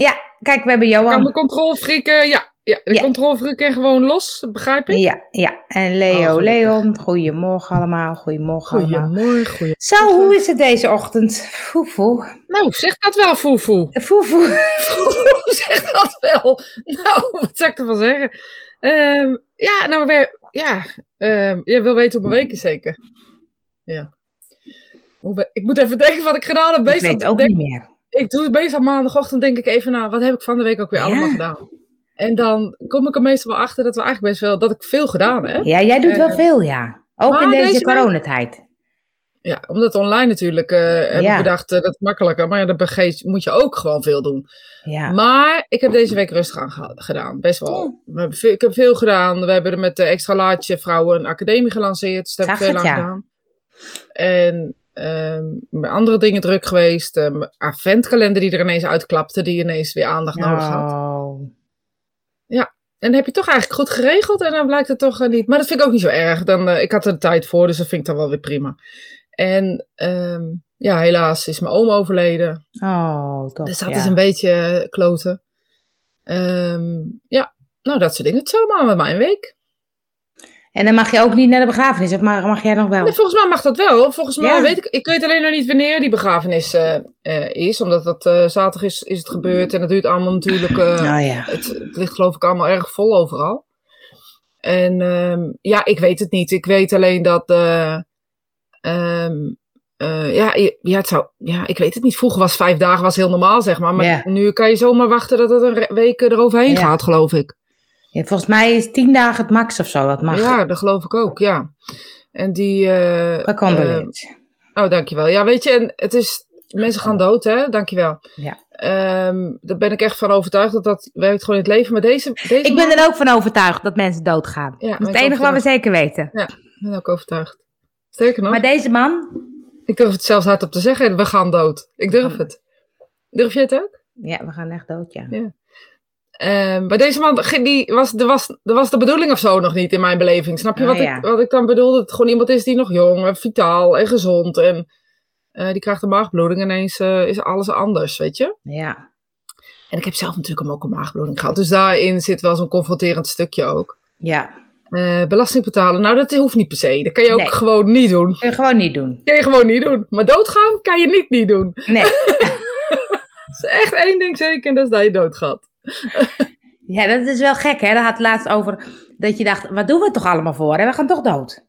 Ja, kijk, we hebben Kan de Johan. controlefrieken, ja, ja, de Ja. controlefrieken gewoon los, begrijp ik? Ja, ja. En Oh, Leo, gelukkig. Leon. Goedemorgen allemaal. Goedemorgen allemaal. Goedemorgen. Zo, hoe is het deze ochtend? Foefoe. Nou, zeg dat wel, Foefoe. Foefoe. zeg dat wel. Nou, wat zou ik ervan zeggen? Ehm, ja, nou, weer, ja, ehm, je wil weten hoe mijn week is zeker. Ja. We- ik moet even denken wat ik gedaan heb. Ik weet ook denk- niet meer. Ik doe het meestal maandagochtend, denk ik even na, wat heb ik van de week ook weer Ja. allemaal gedaan? En dan kom ik er meestal wel achter dat we eigenlijk best wel, dat ik veel gedaan heb. Ja, jij doet wel Eh, veel, ja. Ook in deze, coronatijd. Ja, omdat online natuurlijk eh heb Ja. ik bedacht, eh, dat is makkelijker. Maar ja, dan begeet- moet je ook gewoon veel doen. Ja. Maar ik heb deze week rustig aan gedaan. Best wel. Oh. We hebben veel, ik heb veel gedaan. We hebben er met de extra laadje vrouwen een academie gelanceerd. Dus daar heb ik veel aan gedaan. En met andere dingen druk geweest. Mijn adventkalender die er ineens uitklapte. Die ineens weer aandacht nodig had. Oh. En heb je toch eigenlijk goed geregeld. En dan blijkt het toch eh, niet. Maar dat vind ik ook niet zo erg. Dan, eh, ik had er de tijd voor. Dus dat vind ik dan wel weer prima. En ehm, ja, helaas is mijn oom overleden. Oh, toch. Dus dat ja. is een beetje eh, kloten. Ehm, ja, nou dat soort dingen. Het allemaal met mijn week. En dan mag je ook niet naar de begrafenis, of mag, mag jij nog wel? Nee, volgens mij mag dat wel. Volgens mij Ja. weet ik, ik weet alleen nog niet wanneer die begrafenis eh, eh, is. Omdat dat eh, zaterdag is, is het gebeurd. En dat duurt allemaal natuurlijk. Oh ja. het, het ligt geloof ik allemaal erg vol overal. En ehm, ja, ik weet het niet. Ik weet alleen dat. eh, ehm, eh, ja, ja, het zou, ja, ik weet het niet. Vroeger was vijf dagen was heel normaal, zeg maar. Maar Ja. nu kan je zomaar wachten dat het een week eroverheen gaat, geloof ik. Ja, Volgens mij is tien dagen het max of zo, dat mag. Ja, dat geloof ik ook, ja. En die. eh, eh, Gecondoleerd. oh, dankjewel. Ja, weet je, en het is. Mensen gaan dood, hè? Dankjewel. Ja. Ehm, daar ben ik echt van overtuigd dat dat werkt gewoon in het leven. Maar deze. deze Ik ben er ook van overtuigd dat mensen doodgaan. Ja, dat is het enige wat we zeker weten. Ik ben ook overtuigd. Sterker nog, Maar deze man, ik durf het zelfs hardop te zeggen. We gaan dood. Ik durf het. Durf je het ook? ja, we gaan echt dood, ja. Ja. Ehm, bij deze man, die was, er, was, er was de bedoeling of zo nog niet in mijn beleving. Snap je Ah, wat, ja. ik, wat ik dan bedoelde? Dat het gewoon iemand is die nog jong en vitaal en gezond. En eh, die krijgt een maagbloeding en ineens eh, is alles anders, weet je? Ja. En ik heb zelf natuurlijk ook een maagbloeding gehad. Dus daarin zit wel zo'n confronterend stukje ook. Ja. Eh, belasting betalen, nou dat hoeft niet per se. Dat kan je ook Nee. gewoon niet doen. Kun je gewoon niet doen. kan je gewoon niet doen. Maar doodgaan kan je niet niet doen. Nee. Dat is echt één ding zeker en dat is dat je doodgaat. Ja, dat is wel gek, hè? Daar had het laatst over dat je dacht, wat doen we toch allemaal voor? Hè? We gaan toch dood.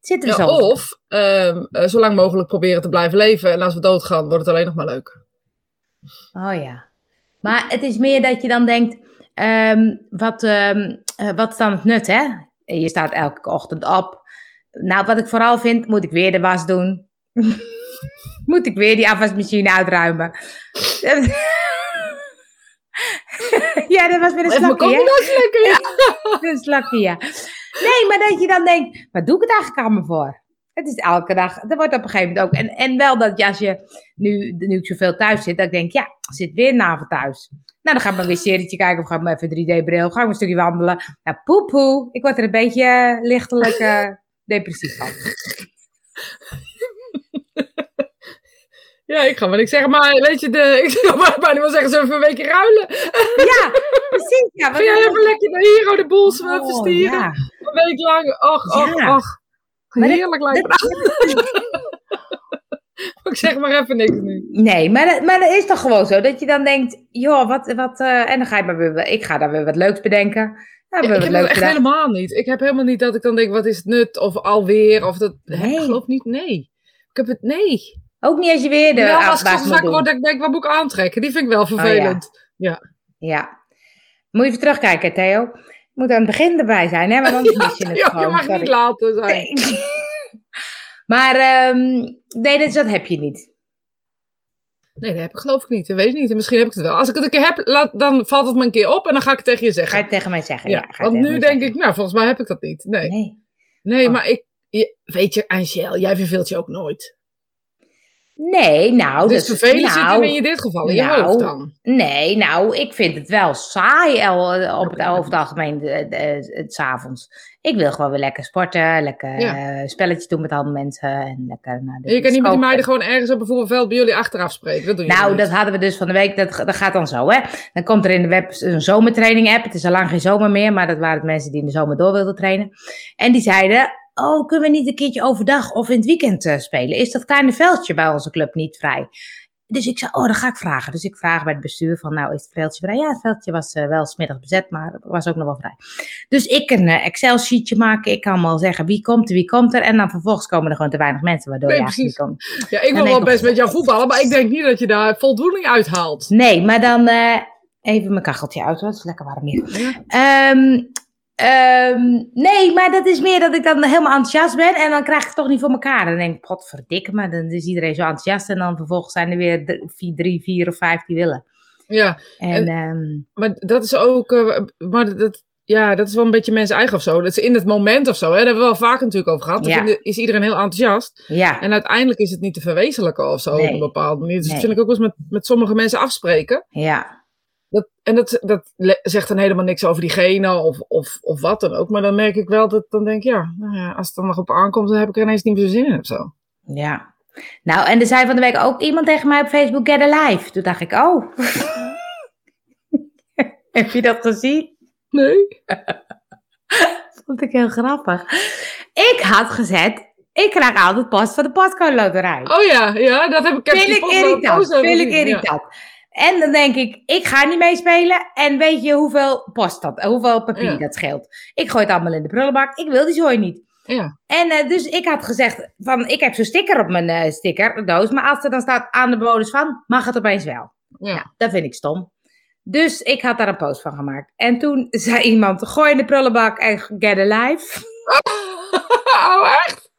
Zit er Ja, zo. of eh, zo lang mogelijk proberen te blijven leven. En als we doodgaan, wordt het alleen nog maar leuk. Oh ja. Maar het is meer dat je dan denkt, ehm, wat, ehm, eh, wat is dan het nut, hè? Je staat elke ochtend op. Nou, wat ik vooral vind, moet ik weer de was doen? moet ik weer die afwasmachine uitruimen? ja, dat was weer een mijn slakje, ja. Een slakje, ja. Nee, maar dat je dan denkt, waar doe ik het eigenlijk allemaal voor? Het is elke dag, dat wordt op een gegeven moment ook. En, en wel dat je als je nu, nu ik zoveel thuis zit, dat ik denk, ja, er zit weer een avond thuis. Nou, dan ga ik maar weer een serietje kijken of ga ik maar even 3D-bril, ga ik een stukje wandelen. Nou, poepoe, ik word er een beetje eh, lichtelijk eh, depressief van. Ja, ik ga maar niks zeggen. Maar weet je, de, ik zou maar bijna wel zeggen, we even een weekje ruilen? Ja, precies. Ja, Ga jij even lekker naar hier, oh, de boel Oh, stieren? ja. Een week lang. Och, och, Ja. och. Heerlijk lijkt me. Ik zeg maar even niks nu. Nee, maar, dat- maar dat is toch gewoon zo, dat je dan denkt, joh, wat, wat, eh, en dan ga je maar weer, ik ga daar weer wat leuks bedenken. Ja, ik heb dat leuks echt bedacht. helemaal niet. Ik heb helemaal niet dat ik dan denk, wat is het nut? Of alweer, of dat... Nee. Ik geloof niet, nee. Ik heb het, nee. Ook niet als je weer de Wel als ik doen. word, ik denk, wat moet ik aantrekken? Die vind ik wel vervelend. Ja. Moet je even terugkijken, Theo. Je moet aan het begin erbij zijn, hè? Want anders mis je het Ja, gewoon. je mag Sorry. niet later zijn. Nee. maar ehm, nee, dat, dat heb je niet. Nee, dat heb ik geloof ik niet. Dat weet ik niet. En misschien heb ik het wel. Als ik het een keer heb, laat, dan valt het me een keer op en dan ga ik het tegen je Ga je zeggen. het tegen mij zeggen? Ja, Ja, ga want nu denk zeggen. ik, nou, volgens mij heb ik dat niet. Nee, nee, Nee. Oh. maar ik, je- weet je, Angel, jij verveelt je ook nooit. Nee, nou... Dus dat- vervelend zit nou, hem in dit geval in je nou, hoofd dan. Nee, nou, ik vind het wel saai el- op het, over het algemeen, de, de, het 's avonds. Ik wil gewoon weer lekker sporten, lekker Ja. eh, spelletjes doen met andere mensen en lekker naar de En je kan niet met die meiden gewoon ergens op bijvoorbeeld veld bij jullie achteraf spreken. Dat je Nou, dat hadden we dus van de week. Dat, dat gaat dan zo, hè. Dan komt er in de web een zomertraining app. Het is al lang geen zomer meer, maar dat waren het mensen die in de zomer door wilden trainen. En die zeiden, oh, kunnen we niet een keertje overdag of in het weekend eh, spelen? Is dat kleine veldje bij onze club niet vrij? Dus ik zei, oh, dat ga ik vragen. Dus ik vraag bij het bestuur van, nou, is het veldje vrij? Ja, het veldje was eh, wel smiddag bezet, maar was ook nog wel vrij. Dus ik een eh, Excel-sheetje maken. Ik kan wel zeggen wie komt er, wie komt er. En dan vervolgens komen er gewoon te weinig mensen, waardoor Nee, je precies. niet komt. Ja, ik wil wel best met jou voetballen, maar ik denk niet dat je daar voldoening uithaalt. Nee, maar dan even mijn kacheltje uit. Het is lekker warm hier. Ja. Ehm, ehm, nee, maar dat is meer dat ik dan helemaal enthousiast ben en dan krijg ik het toch niet voor elkaar. Dan denk ik, godverdikke me, dan is iedereen zo enthousiast en dan vervolgens zijn er weer d- vier, drie, vier of vijf die willen. Ja, En, En- ehm, maar dat is ook, eh, maar dat, ja, dat is wel een beetje mensen eigen of zo. Dat is in het moment of zo, hè. daar hebben we wel vaak natuurlijk over gehad. Dan Ja. is iedereen heel enthousiast. ja, En uiteindelijk is het niet te verwezenlijken of zo Nee. op een bepaalde manier. Dus Nee. dat vind ik ook wel eens met, met sommige mensen afspreken. ja, Dat, en dat, dat zegt dan helemaal niks over diegene of, of, of wat dan ook. Maar dan merk ik wel dat dan denk ik, ja, nou ja, als het dan nog op aankomt, dan heb ik er ineens niet meer zo zin in of zo. ja. Nou, en er zei van de week ook iemand tegen mij op Facebook, get alive. Toen dacht ik, oh. Heb je dat gezien? Nee. Vond ik heel grappig. Ik had gezet, ik krijg altijd post van de postcode loterij. Oh ja, ja, dat heb ik. vind die ik irritant. Vind ik ja. En dan denk ik, ik ga niet meespelen. En weet je hoeveel post dat, hoeveel papier Ja. dat scheelt? Ik gooi het allemaal in de prullenbak. Ik wil die zooi niet. Ja. En eh, dus ik had gezegd, van, ik heb zo'n sticker op mijn eh stickerdoos. Maar als er dan staat aan de bonus van, mag het opeens wel. Ja. Nou, dat vind ik stom. Dus ik had daar een post van gemaakt. En toen zei iemand, gooi in de prullenbak en get alive. oh, echt?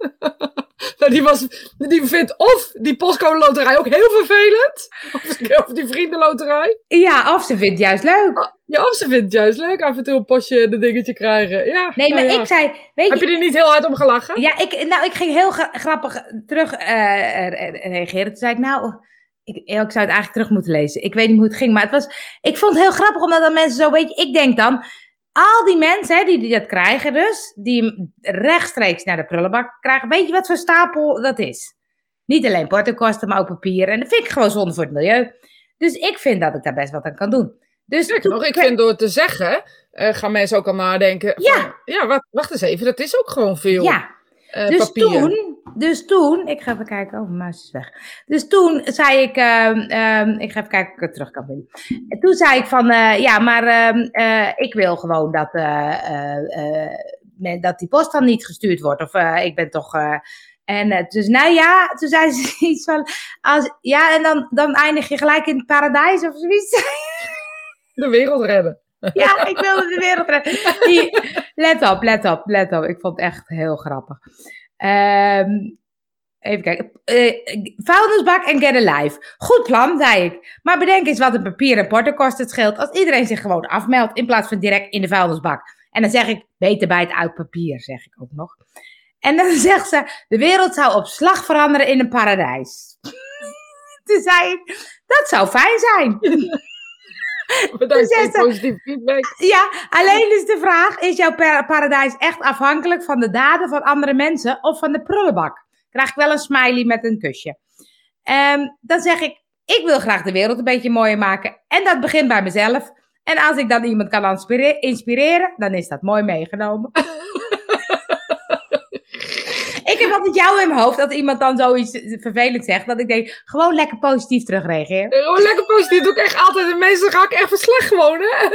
Nou, die, was, die vindt of die postcode loterij ook heel vervelend. Of, of die vriendenloterij. Ja, of ze vindt het juist leuk. Ja, of ze vindt het juist leuk af en toe een postje de dingetje krijgen. Ja, Nee, nou maar ja. ik zei, weet Heb je er niet heel hard om gelachen? Ja, ik, nou, ik ging heel gra- grappig terug eh, reageren. Toen zei ik, nou, ik, ik zou het eigenlijk terug moeten lezen. Ik weet niet hoe het ging, maar het was, ik vond het heel grappig, omdat dan mensen zo, weet je, ik denk dan, al die mensen hè, die, die dat krijgen dus, die hem rechtstreeks naar de prullenbak krijgen, weet je wat voor stapel dat is? Niet alleen portokosten, maar ook papier. En dat vind ik gewoon zonde voor het milieu. Dus ik vind dat ik daar best wat aan kan doen. Dus nog, ik vind door te zeggen, eh, gaan mensen ook al nadenken. Ja. Van, ja, wacht, wacht eens even, dat is ook gewoon veel Ja, eh, dus papier. toen, dus toen, ik ga even kijken, oh, mijn muis is weg. Dus toen zei ik, ehm, ehm, ik ga even kijken of ik het terug kan vinden. En toen zei ik van, eh, ja, maar ehm, eh, ik wil gewoon dat, men- dat die post dan niet gestuurd wordt. Of ik ben toch... en dus nou ja, toen zei ze iets van, als, ja, en dan, dan eindig je gelijk in het paradijs of zoiets. De wereld redden. Ja, ik wilde de wereld redden. Let op, let op, let op. Ik vond het echt heel grappig. Ehm, even kijken. Eh vuilnisbak en get alive. Goed plan, zei ik. Maar bedenk eens wat een papier en portokosten scheelt als iedereen zich gewoon afmeldt in plaats van direct in de vuilnisbak. En dan zeg ik, beter bij het oud papier, zeg ik ook nog. En dan zegt ze, de wereld zou op slag veranderen in een paradijs. Toen zei ik, dat zou fijn zijn. Bedankt voor zegt ze- positieve feedback. Ja, alleen is de vraag: is jouw pa- paradijs echt afhankelijk van de daden van andere mensen of van de prullenbak? Krijg ik wel een smiley met een kusje. Ehm, dan zeg ik: ik wil graag de wereld een beetje mooier maken. En dat begint bij mezelf. En als ik dan iemand kan inspire- inspireren, dan is dat mooi meegenomen. ik heb altijd jou in mijn hoofd dat iemand dan zoiets vervelend zegt. Dat ik denk, gewoon lekker positief terugreageren. Gewoon lekker positief. doe ik echt altijd. En mensen ga ik echt verslecht gewoon, hè.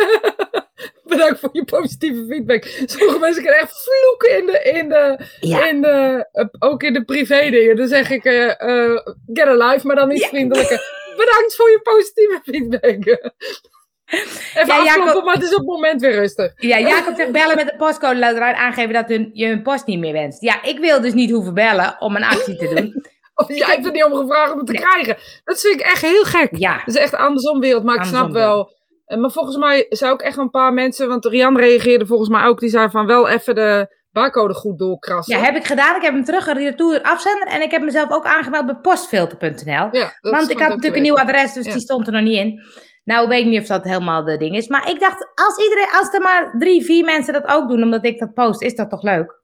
Bedankt voor je positieve feedback. Sommige mensen kunnen echt vloeken in de, in de, Ja. in de eh, ook in de privé dingen. Dan zeg ik, eh eh, get alive, maar dan niet Ja. vriendelijker. Bedankt voor je positieve feedback. Even Ja, Jacob- maar het is op het moment weer rustig. Ja, Jacob zegt bellen met de postcode loterij en aangeven dat hun, je hun post niet meer wenst. Ja, ik wil dus niet hoeven bellen om een actie te doen. Of jij hebt er niet om gevraagd om het te Nee. krijgen. Dat vind ik echt heel gek. Ja, Het is echt andersom wereld, maar ik snap wel. Eh, Maar volgens mij zijn ook echt een paar mensen, want Rian reageerde volgens mij ook, die zei van wel even de barcode goed doorkrassen. Ja, heb ik gedaan. Ik heb hem terug retour afzender. En ik heb mezelf ook aangemeld bij postfilter.nl. Ja, dat Want ik had natuurlijk een nieuw adres, dus Ja. die stond er nog niet in. Nou, weet ik niet of dat helemaal de ding is. Maar ik dacht, als, iedereen, als er maar drie, vier mensen dat ook doen, omdat ik dat post, is dat toch leuk?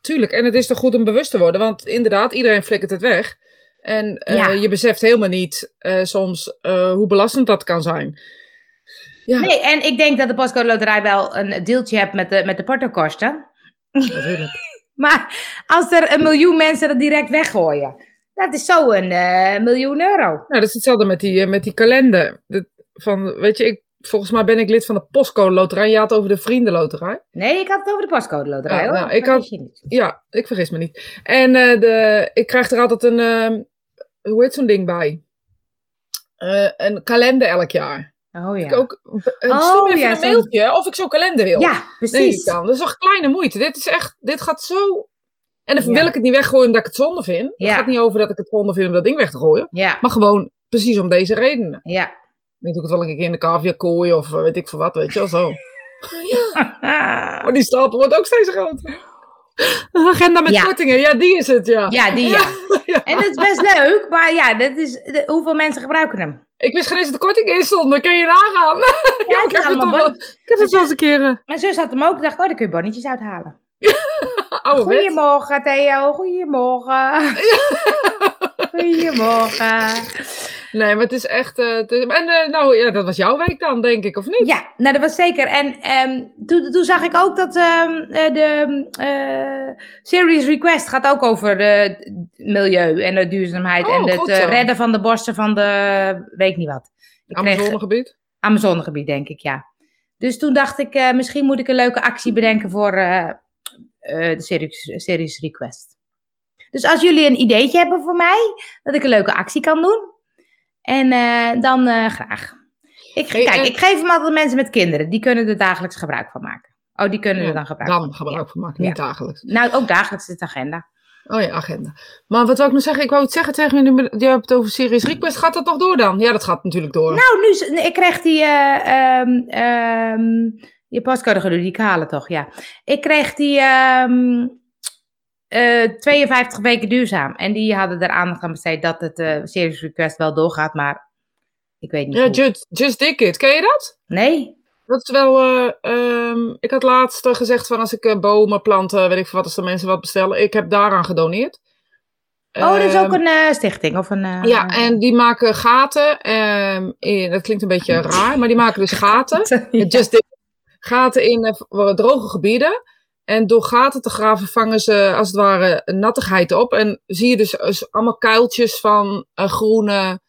Tuurlijk, en het is toch goed om bewust te worden, want inderdaad, iedereen flikkert het weg. En eh, Ja. je beseft helemaal niet eh, soms eh, hoe belastend dat kan zijn. Ja, Nee, en ik denk dat de postcode loterij wel een deeltje hebt met de, met de portokosten. Maar als er een miljoen mensen dat direct weggooien, dat is zo een miljoen euro. Nou, dat is hetzelfde met die, met die kalender. Dat, van, weet je, ik, volgens mij ben ik lid van de postcode loterij. Je had het over de vriendenloterij. Nee, ik had het over de postcode loterij Ja, hoor. nou, ik had-. Ja, ik vergis me niet. En eh, de, ik krijg er altijd een, ehm, hoe heet zo'n ding bij? Eh, een kalender elk jaar. Oh ja. Ik ook, uh, Oh, stuur me even ja, een zo'n- mailtje of ik zo'n kalender wil. Ja, Nee, precies. dan. Dat is toch kleine moeite. Dit is echt, dit gaat zo. En dan Ja. wil ik het niet weggooien omdat ik het zonde vind. Het gaat niet over dat ik het zonde vind om dat ding weg te gooien. Ja, Maar gewoon precies om deze redenen. ja. Ik doe het wel een keer in de cavia kooi of eh, weet ik veel wat, weet je wel zo. Maar die stapel wordt ook steeds groter. Een agenda met Ja. kortingen, ja, die is het, ja. Ja, die ja. Ja. En dat is best leuk, maar ja, dat is, de- hoeveel mensen gebruiken hem? Ik wist geen eens dat de kortingen in stonden, kan je nagaan. Ja, ik, heb het wel, ik heb het wel eens een keer uh, Mijn zus had hem ook. Dacht, oh, daar kun je bonnetjes uithalen. wet. Goedemorgen, Theo. Goedemorgen. Goedemorgen. Nee, maar het is echt... eh, het is- en eh, nou, ja, dat was jouw week dan, denk ik, of niet? Ja, nou dat was zeker. En ehm, toen, toen zag ik ook dat ehm, eh, de Series Request gaat ook over het milieu en de duurzaamheid. Oh, en het eh, zo. redden van de borsten van de, weet niet wat. Ik kreeg- Amazonegebied. Amazonegebied, denk ik, ja. Dus toen dacht ik, misschien moet ik een leuke actie bedenken voor de series, series Request. Dus als jullie een ideetje hebben voor mij, dat ik een leuke actie kan doen, en eh, dan eh, graag. Ik, Hey, kijk, en- ik geef hem altijd mensen met kinderen, die kunnen er dagelijks gebruik van maken. Oh, die kunnen Ja, er dan gebruik van Dan maken. gebruik van maken, niet dagelijks. Nou, ook dagelijks is het agenda. Oh ja, agenda. Maar wat wou ik nog zeggen? Ik wou het zeggen tegen nu- je hebt het over Series Request. Gaat dat nog door dan? Ja, dat gaat natuurlijk door. Nou, nu, ik kreeg die, eh ehm ehm je postcode gedoe, die kale toch, ja. Ik kreeg die ehm eh 52 weken duurzaam. En die hadden er aandacht aan besteed dat het eh Series Request wel doorgaat, maar ik weet niet ja. Just, Just It. Ken je dat? Nee? Dat is wel... eh, ehm, ik had laatst eh, gezegd van als ik eh, bomen, planten, weet ik veel wat, als de mensen wat bestellen. Ik heb daaraan gedoneerd. Oh, dat is ook Ehm, een eh, stichting of een... eh, Ja, en die maken gaten. ehm, in, dat klinkt een beetje raar, maar die maken dus gaten. Ja. Just gaten in eh, droge gebieden. En door gaten te graven vangen ze als het ware nattigheid op. En zie je dus, dus allemaal kuiltjes van eh, groene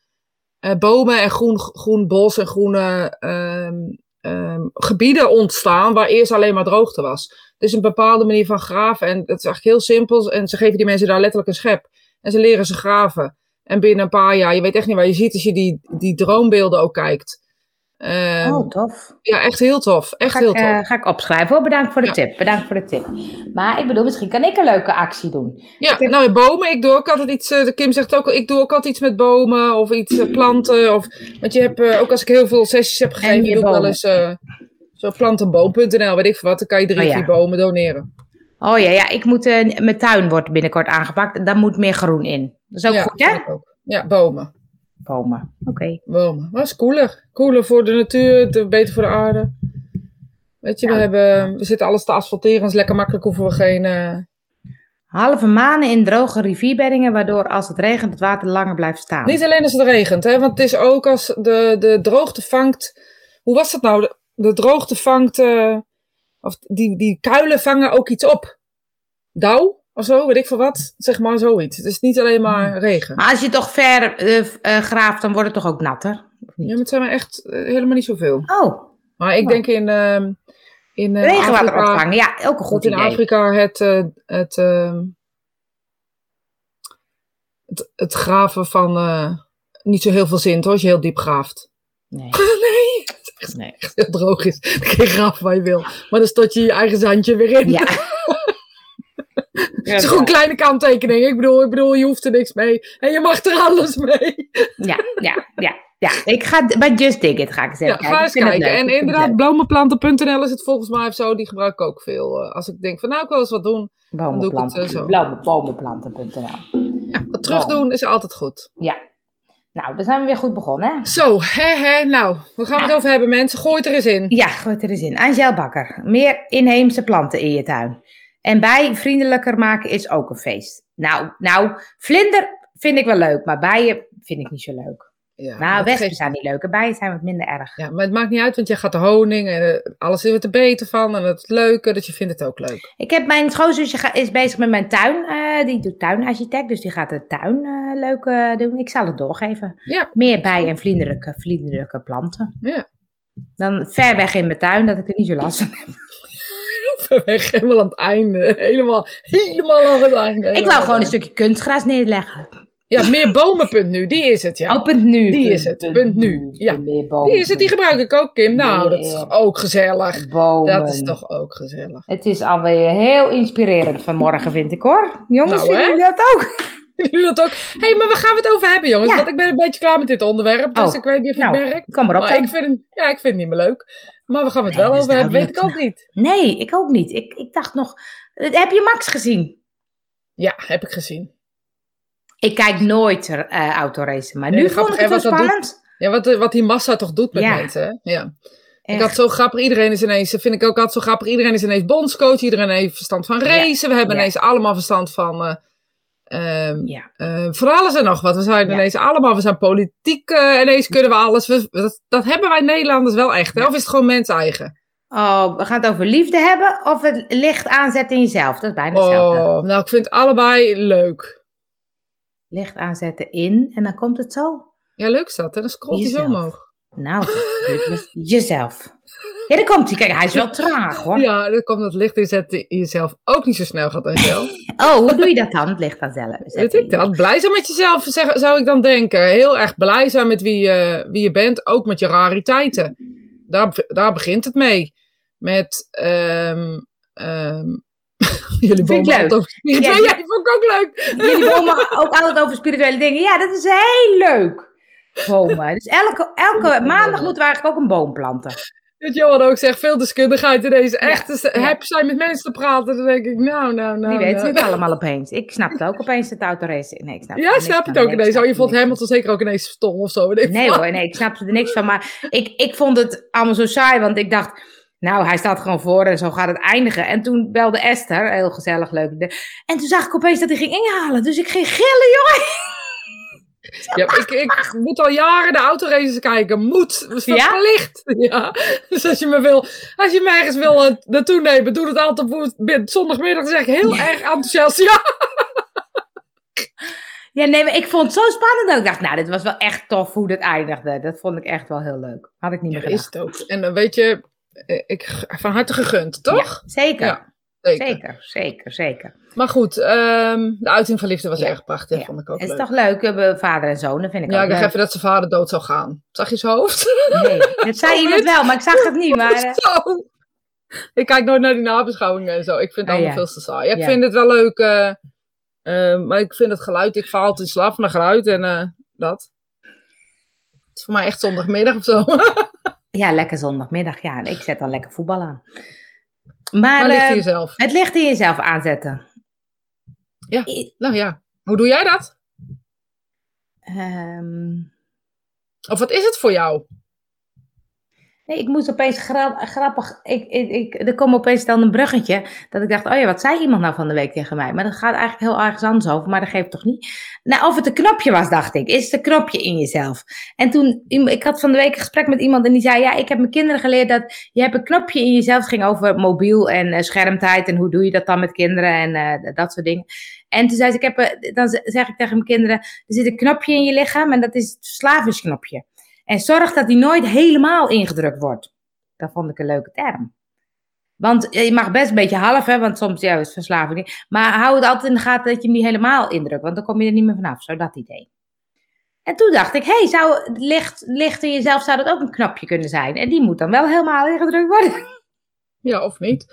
eh, bomen en groen, groen bos en groene ehm, ehm, gebieden ontstaan waar eerst alleen maar droogte was. Dus een bepaalde manier van graven. En dat is eigenlijk heel simpel. En ze geven die mensen daar letterlijk een schep. En ze leren ze graven. En binnen een paar jaar, je weet echt niet waar je ziet als je die, die droombeelden ook kijkt. Ehm, Oh, tof. ja, echt heel tof. Echt Ga heel ik, tof. eh, ga ik opschrijven hoor. Bedankt voor de Ja. tip. Bedankt voor de tip. Maar ik bedoel, misschien kan ik een leuke actie doen. Ja, nou bomen. Ik doe ook altijd iets. eh, Kim zegt ook al, ik doe ook altijd iets met bomen of iets eh, planten. Of, want je hebt, eh, ook als ik heel veel sessies heb gegeven, je doe ik wel eens eh, zo plantenboom.nl, weet ik veel wat. Dan kan je drie, Oh ja. vier bomen doneren. Oh ja, ja ik moet, eh, mijn tuin wordt binnenkort aangepakt. En daar moet meer groen in. Dat is ook ja, goed, hè? ook. Ja, bomen. Bomen. Oké. Bomen. Dat is cooler. Cooler voor de natuur, beter voor de aarde. Weet je, we, hebben, we zitten alles te asfalteren. Dat is lekker makkelijk, hoeven we geen... eh, Halve maanden in droge rivierbeddingen, waardoor als het regent het water langer blijft staan. Niet alleen als het regent, hè, want het is ook als de, de droogte vangt. Hoe was dat nou? De, de droogte vangt. eh, of die, die kuilen vangen ook iets op. Dauw of zo, weet ik veel wat. Zeg maar zoiets. Het is niet alleen maar regen. Maar als je toch ver eh, graaft, dan wordt het toch ook natter? Ja, maar het zijn maar echt eh, helemaal niet zoveel. Oh, Maar ik denk in. ehm in regenwater Afrika, opvangen. Ja, ook een goed dat in idee. Afrika het. het, ehm, het, het graven van. niet zo heel veel zin hoor, als je heel diep graaft. Nee. nee, het is echt nee. heel droog is. Dan kun je graven waar je wil. Maar dan stort je je eigen zandje weer in. Ja. Het is gewoon een kleine kanttekening. Ik bedoel, ik bedoel, je hoeft er niks mee. En je mag er alles mee. Ja, ja, ja, Ja, ik ga bij Just Dig It ga ik eens Ja, kijken. ga eens kijken. leuk, En inderdaad, bloemenplanten.nl is het volgens mij of zo. Die gebruik ik ook veel. eh, als ik denk van nou, ik wil eens wat doen. doe ik het, eh, zo. Ja, wat terugdoen is altijd goed. Ja. Nou, dan zijn we weer goed begonnen, hè? Zo, hè, hè. Nou, waar gaan we het over hebben, mensen? Gooi het er eens in. Ja, gooi het er eens in. Angel Bakker. Meer inheemse planten in je tuin. En bij vriendelijker maken is ook een feest. Nou, nou, vlinder vind ik wel leuk, maar bijen vind ik niet zo leuk. Ja, Nou, wespen geeft- zijn niet leuk en bijen zijn wat minder erg. Ja, maar het maakt niet uit, want je gaat de honing en eh, alles is er te beter van. En het leuke, dat je vindt het ook leuk. Ik heb mijn schoonzusje is bezig met mijn tuin. eh, die doet tuinarchitect, dus die gaat de tuin eh, leuk doen. Ik zal het doorgeven. Ja. Meer bij- en vriendelijke, vriendelijke planten. Ja. Dan ver weg in mijn tuin, dat ik er niet zo last van heb. Ver weg, helemaal aan het einde. Helemaal, helemaal aan het einde. Ik wou gewoon een stukje kunstgras neerleggen. Ja, meer bomen, die is het, ja. Oh, punt nu. Die is het, punt nu, ja. Meer bomen. Die is het, die gebruik ik ook, Kim. Nou, dat is ook gezellig. bomen. Dat is toch ook gezellig. Het is alweer heel inspirerend vanmorgen, vind ik hoor. Jongens, Nou, jullie dat ook? Jullie dat ook? Hé, hey, maar waar gaan we het over hebben, jongens? Ja. Want ik ben een beetje klaar met dit onderwerp. Dus Oh, ik weet niet of het Nou, werkt. kom maar op Maar ik vind, ja, ik vind het niet meer leuk. Maar we gaan het Nee, wel is over hebben, weet ik ook niet. Nee, ik ook niet. Ik, ik dacht nog... Heb je Max gezien? Ja, heb ik gezien. Ik kijk nooit eh autoracen, maar Nee, nu vond ik het dat spannend. Ja, wat, wat die massa toch doet met Ja. mensen, hè? Ja. Ik had zo grappig, iedereen is ineens, vind ik ook altijd zo grappig, iedereen is ineens bondscoach, iedereen heeft verstand van racen, we hebben Ja. ineens allemaal verstand van, eh, ehm, Ja. eh, van alles en nog wat. We zijn Ja. ineens allemaal, we zijn politiek, eh, ineens kunnen we alles. We, dat, dat hebben wij Nederlanders wel echt, hè? Ja. Of is het gewoon mens eigen? Oh, we gaan het over liefde hebben of het licht aanzetten in jezelf. Dat is bijna hetzelfde. Oh, nou, ik vind het allebei leuk. Licht aanzetten in en dan komt het zo. Ja, leuk dat, hè? Dan scrolt hij zo omhoog. Nou, jezelf. Ja, daar komt hij. Kijk, hij is wel traag hoor. Ja, dan komt dat licht inzetten in jezelf ook niet zo snel gaat dan zelf. Oh, hoe doe je dat dan? Het licht aan zelf. Weet ik dat? Blij zijn met jezelf, zeg, zou ik dan denken. Heel erg blij zijn met wie je, wie je bent, ook met je rariteiten. Daar, daar begint het mee. Met, ehm ehm jullie bomen leuk. over. Ja, Ja, die vond ik ook leuk. Jullie bomen ook altijd over spirituele dingen. Ja, dat is heel leuk. Bomen. Dus elke, elke maandag moeten we eigenlijk ook een boom planten. Dat Johan ook zegt, veel deskundigheid in deze echte ja. heb zijn met mensen te praten. Dan denk ik, nou, nou, nou. Die weten nou. het allemaal opeens. Ik snap het ook opeens, het autorace. Nee, ik snap Ja, snap het ook. Nee, ineens? Oh, je vond Hamilton zeker ook ineens stom of zo. Nee van, hoor, nee, ik snapte er niks van. Maar ik, ik vond het allemaal zo saai, want ik dacht... Nou, hij staat gewoon voor en zo gaat het eindigen. En toen belde Esther, heel gezellig, leuk. En toen zag ik opeens dat hij ging inhalen. Dus ik ging gillen, jongen. Ja, ik, ik moet al jaren de autoraces kijken. Moet. Ja? verplicht. Ja. Dus als je me wil, als je me ergens wil eh, naartoe nemen, doe het altijd op zondagmiddag. Dan zeg ik heel erg enthousiast. Ja. Ja, nee, maar ik vond het zo spannend. dat Ik dacht, nou, dit was wel echt tof hoe dit eindigde. Dat vond ik echt wel heel leuk. Had ik niet meer Ja, is het ook. En dan weet je, eh, ik, van harte gegund, toch? Ja, zeker. Ja, Zeker. Zeker, zeker, zeker. Maar goed, ehm, de uiting van liefde was Ja. erg prachtig. Ja. Vond ik ook Het is leuk. toch leuk, eh, vader en zoon, dat vind ik Ja, ook ik dacht even dat zijn vader dood zou gaan. Zag je zijn hoofd? Nee, dat zei iemand wel, maar ik zag het niet. Maar, eh, Zo. Ik kijk nooit naar die nabeschouwingen en zo. Ik vind het Oh, allemaal veel te saai. Ik vind het wel leuk. eh, eh, maar ik vind het geluid, ik altijd in slaap het geluid en dat. Het is voor mij echt zondagmiddag of zo. ja, lekker zondagmiddag. Ja, ik zet dan lekker voetbal aan. Maar, Maar ligt eh, in jezelf. het licht in jezelf aanzetten. Ja. Nou ja, hoe doe jij dat? ehm, Of wat is het voor jou? Nee, ik moest opeens gra- grappig. Ik, ik, ik, er kwam opeens dan een bruggetje. Dat ik dacht, oh ja, wat zei iemand nou van de week tegen mij? Maar dat gaat eigenlijk heel ergens anders over, maar dat geeft toch niet. Nou, of het een knopje was, dacht ik. Is het een knopje in jezelf? En toen, ik had van de week een gesprek met iemand en die zei, ja, ik heb mijn kinderen geleerd dat je hebt een knopje in jezelf. Het ging over mobiel en eh, schermtijd en hoe doe je dat dan met kinderen en eh, dat soort dingen. En toen zei ze, ik heb, eh, dan zeg ik tegen mijn kinderen, er zit een knopje in je lichaam en dat is het verslavingsknopje. En zorg dat die nooit helemaal ingedrukt wordt. Dat vond ik een leuke term. Want eh, je mag best een beetje half, hè, want soms ja, is verslaving. niet. Maar hou het altijd in de gaten dat je hem niet helemaal indrukt, want dan kom je er niet meer vanaf. Zo dat idee. En toen dacht ik, hé, hey, zou licht, licht in jezelf zou dat ook een knopje kunnen zijn? En die moet dan wel helemaal ingedrukt worden. Ja, of niet?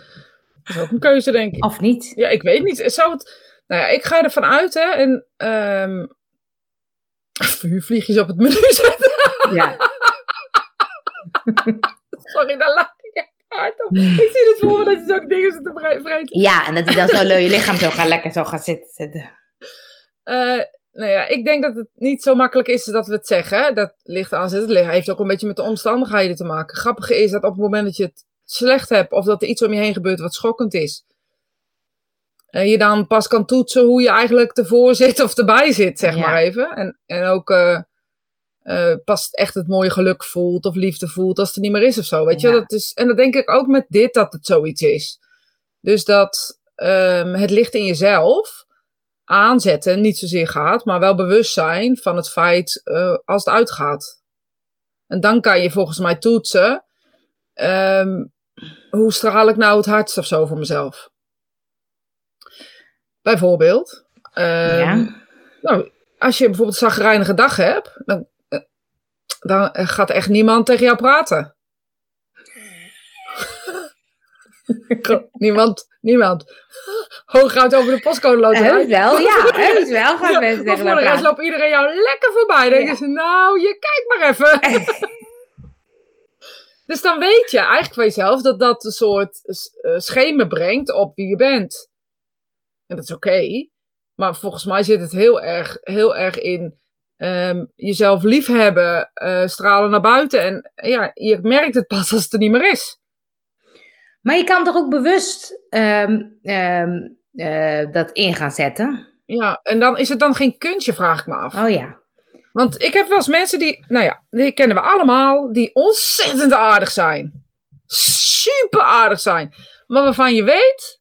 Dat is ook een keuze, denk ik. Of niet? Ja, ik weet niet. Zou het... Nou ja, ik ga ervan uit, hè. En, ehm vuurvliegjes op het menu zetten. Ja. Sorry, dan laat ik echt hard op. Ik zie het voor me dat je zo'n dingen zit te vre- vreten. ja, en dat hij dan zo je lichaam zo gaat lekker zo gaat zitten. zitten. Eh, nou ja, ik denk dat het niet zo makkelijk is dat we het zeggen. Dat ligt aan. Het heeft ook een beetje met de omstandigheden te maken. Grappige is dat op het moment dat je het slecht hebt of dat er iets om je heen gebeurt wat schokkend is, eh, je dan pas kan toetsen hoe je eigenlijk ervoor zit of erbij zit, zeg Ja. maar even. En, en ook eh, pas echt het mooie geluk voelt of liefde voelt als het er niet meer is of zo. Weet je, dat is, en dat denk ik ook met dit dat het zoiets is. Dus dat ehm, het licht in jezelf aanzetten niet zozeer gaat, maar wel bewust zijn van het feit eh, als het uitgaat. En dan kan je volgens mij toetsen, ehm, hoe straal ik nou het hardst of zo voor mezelf. Bijvoorbeeld, ehm, Ja. nou, als je bijvoorbeeld een zagrijnige dag hebt, dan, eh, dan gaat echt niemand tegen jou praten. niemand, niemand. Hooguit over de postcode loterij. Heus wel, ja, heus wel gaan Ja, mensen tegen rest praten. loopt iedereen jou lekker voorbij. Dan denken Ja. ze, nou, je kijkt maar even. dus dan weet je eigenlijk van jezelf dat dat een soort uh, schemen brengt op wie je bent. En dat is oké. Maar volgens mij zit het heel erg, heel erg in ehm, jezelf liefhebben, eh stralen naar buiten. En ja, je merkt het pas als het er niet meer is. Maar je kan toch ook bewust ehm, ehm, eh, dat in gaan zetten? Ja, en dan is het dan geen kunstje, vraag ik me af. Oh ja. Want ik heb wel eens mensen die, nou ja, die kennen we allemaal, die ontzettend aardig zijn. Super aardig zijn. Maar waarvan je weet,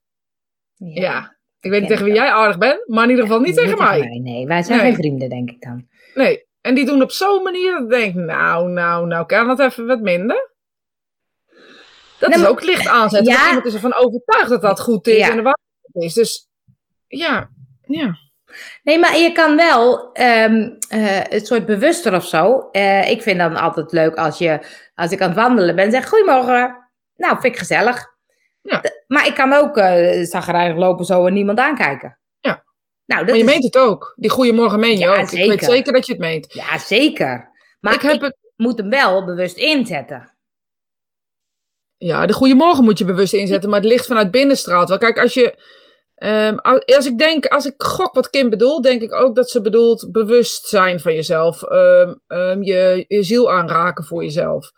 ja, ik weet niet tegen wie jij aardig bent, maar in ieder geval niet tegen mij. Nee, wij zijn Nee. geen vrienden, denk ik dan. Nee. En die doen op zo'n manier dat ik denk, nou, nou, nou, kan dat even wat minder? Dat is ook licht aanzetten. Ja. Want iemand is ervan overtuigd dat dat goed is Ja. en de waarheid is. Dus ja, ja. Nee, maar je kan wel ehm eh, het soort bewuster of zo. Eh, ik vind dan altijd leuk als, je, als ik aan het wandelen ben, zeg goedemorgen. Nou, vind ik gezellig. Ja. Maar ik kan ook uh, zagrijnig lopen zo en niemand aankijken. Ja. Nou, dat Maar je is, meent het ook. Die goede morgen meen je Ja, ook. Ik weet zeker. dat je het meent. Ja, zeker. Maar ik ik, heb het, moet hem wel bewust inzetten. Ja, de goede morgen moet je bewust inzetten, maar het licht vanuit binnen straalt wel. Kijk, als je. ehm, als, als ik denk, als ik gok wat Kim bedoelt, denk ik ook dat ze bedoelt bewust zijn van jezelf. Ehm, ehm, je, je ziel aanraken voor jezelf.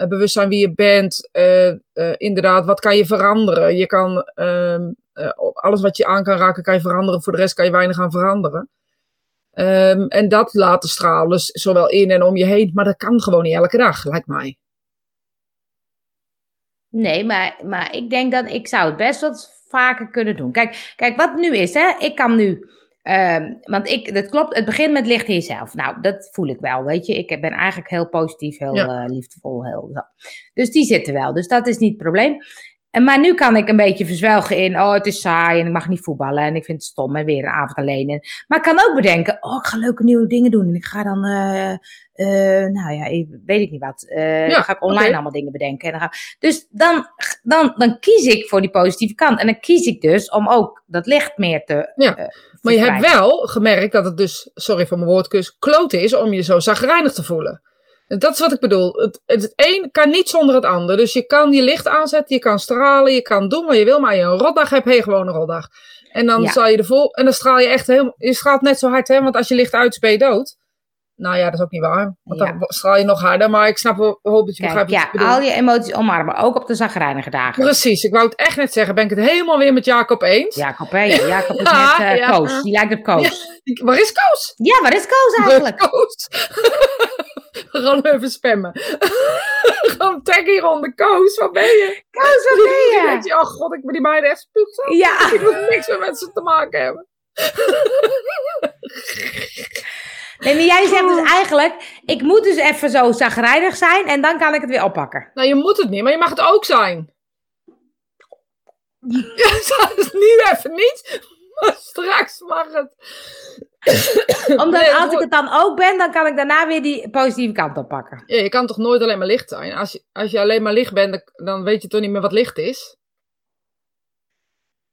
Eh, bewust zijn wie je bent. eh, eh, inderdaad, wat kan je veranderen? Je kan. ehm, eh, alles wat je aan kan raken, kan je veranderen. Voor de rest kan je weinig aan veranderen. Ehm, en dat laten stralen, dus zowel in en om je heen. Maar dat kan gewoon niet elke dag, lijkt mij. Nee, maar, maar ik denk dat ik zou het best wat vaker kunnen doen. Kijk, kijk wat nu is, hè. Ik kan nu... ehm, want ik, dat klopt, het begint met licht in jezelf. Nou, dat voel ik wel, weet je. Ik ben eigenlijk heel positief, heel Ja. eh, liefdevol. Heel, zo. Dus die zitten wel, dus dat is niet het probleem. En, maar nu kan ik een beetje verzwelgen in, oh, het is saai en ik mag niet voetballen en ik vind het stom en weer een avond alleen. En, maar ik kan ook bedenken, oh, ik ga leuke nieuwe dingen doen en ik ga dan, eh, eh, nou ja, ik, weet ik niet wat, Ja, dan ga ik online allemaal dingen bedenken. En dan ga, dus dan, dan, dan kies ik voor die positieve kant. En dan kies ik dus om ook dat licht meer te Ja, Maar je hebt wel gemerkt dat het dus, sorry voor mijn woordkus, kloot is om je zo zagrijnig te voelen. En Dat is wat ik bedoel. Het, het, een kan niet zonder het ander. Dus je kan je licht aanzetten, je kan stralen, je kan doen wat je wil. Maar je een rotdag hebt, heb je gewoon een rotdag. En dan Ja. zal je er vol, en dan straal je echt helemaal, je straalt net zo hard, hè? Want als je licht uit is, ben je dood. Nou ja, dat is ook niet waar. Want Ja. dan straal je nog harder. Maar ik snap wel, hoop dat je Kijk, begrijpt wat ja, al je emoties omarmen, ook op de zagrijnige dagen. Precies, ik wou het echt net zeggen. Ben ik het helemaal weer met Jacob eens? Jacob, hè? Jacob is Ja, net eh, ja. Koos. Die lijkt op Koos. Waar is Koos? Ja, waar is Koos eigenlijk? Koos. Hem even spammen. Gewoon tag hieronder. Koos, waar ben je? Koos, waar ben je? denk je, oh god, ik ben die meiden echt spuugzaam. Ja. Ik wil niks meer met ze te maken hebben. Nee, maar jij zegt Oh. dus eigenlijk, ik moet dus even zo zagrijnig zijn en dan kan ik het weer oppakken. Nou, je moet het niet, maar je mag het ook zijn. Ja, dus nu even niet, maar straks mag het. Omdat Nee, als ik het dan ook ben, dan kan ik daarna weer die positieve kant oppakken. Ja, je kan toch nooit alleen maar licht zijn? Als je, als je alleen maar licht bent, dan weet je toch niet meer wat licht is?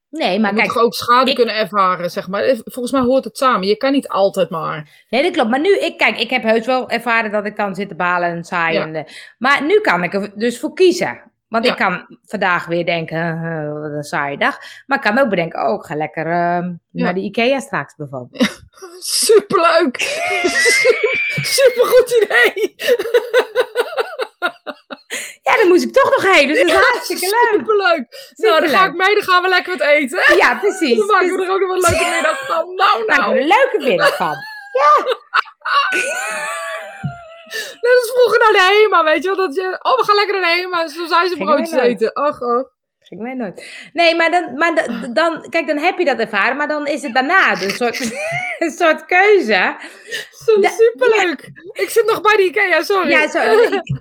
Nee, maar je kijk, moet ook schade ik- kunnen ervaren, zeg maar. Volgens mij hoort het samen. Je kan niet altijd maar. Nee, dat klopt. Maar nu, ik, kijk, ik heb heus wel ervaren dat ik kan zitten balen en saai. Ja. En, eh, maar nu kan ik er dus voor kiezen. Want Ja. ik kan vandaag weer denken, eh, wat een saaie dag. Maar ik kan ook bedenken, oh, ik ga lekker eh, naar de Ikea straks bijvoorbeeld. Superleuk! Supergoed idee! Ja, dan moest ik toch nog heen. Dus dat is hartstikke leuk. Superleuk! Nou, dan ga ik mee, dan gaan we lekker wat eten. Ja, precies. Dan maken we Dus er ook nog wat leuke middag van. Nou, nou. we een leuke middag van. Net als vroeger naar de HEMA, weet je wel. Dat je, oh, we gaan lekker naar de HEMA. Zo zijn ze broodjes eten. Ach, ach. Ging mij nooit. Nee, maar, dan, maar da- dan, kijk, dan heb je dat ervaren. Maar dan is het daarna een soort, een soort keuze. Zo Da- superleuk. Ik zit nog bij de Ikea, sorry. Ja, zo,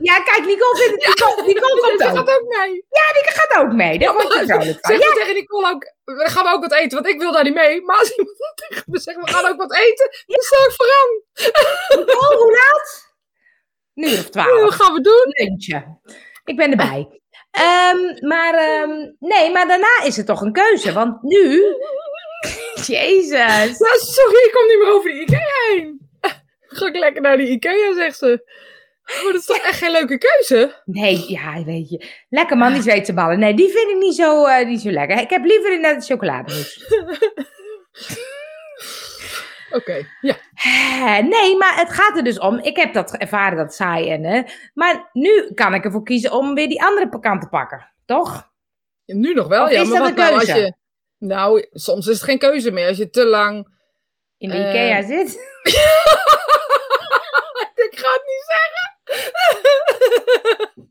ja kijk, Nicole, vindt Nicole, Nicole komt ook. gaat ook mee. Die gaat ook mee. Daar word je vrolijk van. Zeg maar tegen Nicole ook, we gaan ook wat eten, want ik wil daar niet mee. Maar als iemand tegen me zegt, we gaan ook wat eten, dan sta ik vooraan. Oh, hoe laat? Nu of Wat twaalf. gaan we doen? Lunchen. Ik ben erbij. Ehm, maar ehm, nee, maar daarna is het toch een keuze. Want nu... Jezus. Ja, sorry, ik kom niet meer over de Ikea heen. Ga ik lekker naar de Ikea, zegt ze. Maar dat is toch echt geen leuke keuze? Nee, ja, weet je. Lekker man, die Zweedse ballen. Nee, die vind ik niet zo, eh, niet zo lekker. Ik heb liever inderdaad chocolademousse. Oké, ja. Eh, Nee, maar het gaat er dus om. Ik heb dat ervaren, dat saai en... eh, maar nu kan ik ervoor kiezen om weer die andere kant te pakken. Toch? Nu nog wel, Of ja. is maar dat wat een nou als keuze? je... Nou, soms is het geen keuze meer. Als je te lang... In de Eh. Ikea zit. Ik ga het niet zeggen.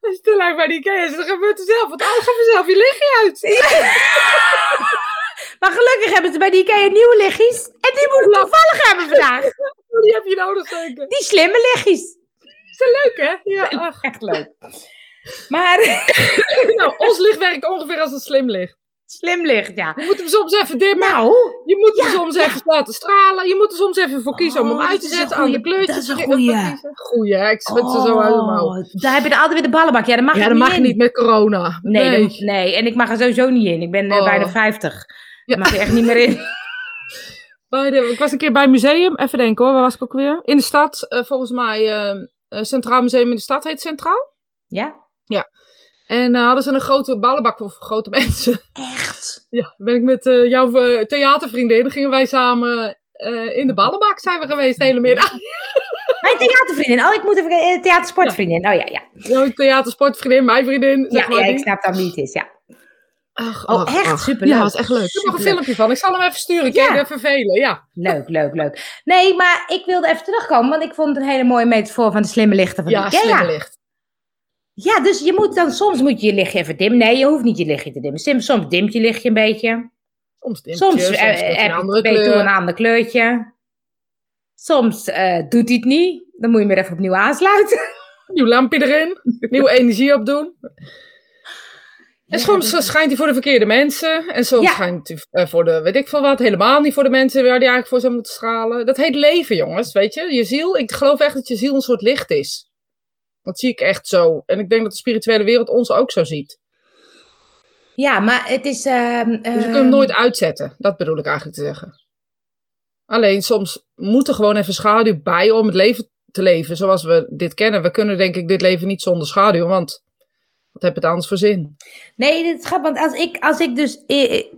Als je te lang bij de Ikea zit, dan gebeurt er zelf. Want alles gaat vanzelf je lichtje uit. Maar gelukkig hebben ze bij die Ikea nieuwe lichtjes. En die moet ik toevallig hebben vandaag. Die heb je nodig zeker. Die slimme lichtjes. Is dat leuk, hè? Ja, ach. Echt leuk. Maar Nou, ons licht werkt ongeveer als een slim licht. slim licht, ja. Je moet hem soms even dimmen. Nou, Je moet hem Ja, soms ja. even laten stralen. Je moet er soms even voor kiezen om Oh, hem uit dat te zetten. Aan de kleurtjes. dat is een goeie. Goeie? Ik schud ze zo uit. Oh, daar heb je altijd weer de ballenbak. Ja, dat mag Ja, dat niet mag niet met corona. Nee, Nee. dat- nee, en ik mag er sowieso niet in. Ik ben eh, Oh. bijna 50. Ja. Mag je echt niet meer in. De, ik was een keer bij een museum. Even denken hoor, waar was ik ook weer? In de stad, eh, volgens mij. eh, eh, Centraal Museum in de stad heet Centraal. Ja? En eh, hadden ze een grote ballenbak voor grote mensen. Echt? Ja, ben ik met jouw theatervriendin. Dan gingen wij samen in de ballenbak zijn we geweest de hele middag. Mijn theatervriendin. Oh, ik moet even... Theatersportvriendin. Oh ja, ja. Jouw theatersportvriendin, mijn vriendin. Zeg Ja, maar ja, ik snap dan wie het is, ja. Ach, Oh, echt? ach. Superleuk. Ja, dat is echt leuk. Ik heb nog een filmpje van. Ik zal hem even sturen. Ik Ja. je even vervelen. Ja. Leuk, leuk, leuk. Nee, maar ik wilde even terugkomen, want ik vond het een hele mooie metafoor van de slimme lichten van Ja, Ikea. slim licht. Ja, dus je moet dan, soms moet je je lichtje even dimmen. Nee, je hoeft niet je lichtje te dimmen. Soms, soms dimt je lichtje een beetje. Soms dimpje, Soms, soms, eh, heb een je je toe een ander kleurtje. Soms eh, doet hij het niet. Dan moet je hem weer even opnieuw aansluiten. Nieuw lampje erin. Nieuwe energie opdoen. En soms schijnt hij voor de verkeerde mensen. En soms Ja. schijnt hij eh, voor de, weet ik veel wat, helemaal niet voor de mensen waar hij eigenlijk voor zou moeten stralen. Dat heet leven, jongens, weet je. Je ziel, ik geloof echt dat je ziel een soort licht is. Dat zie ik echt zo. En ik denk dat de spirituele wereld ons ook zo ziet. Ja, maar het is... ehm, Dus we ehm, kunnen hem nooit uitzetten. Dat bedoel ik eigenlijk te zeggen. Alleen soms moet er gewoon even schaduw bij om het leven te leven zoals we dit kennen. We kunnen denk ik dit leven niet zonder schaduw, want wat heb het anders voor zin? Nee, dit is grappig, want als ik, als ik dus,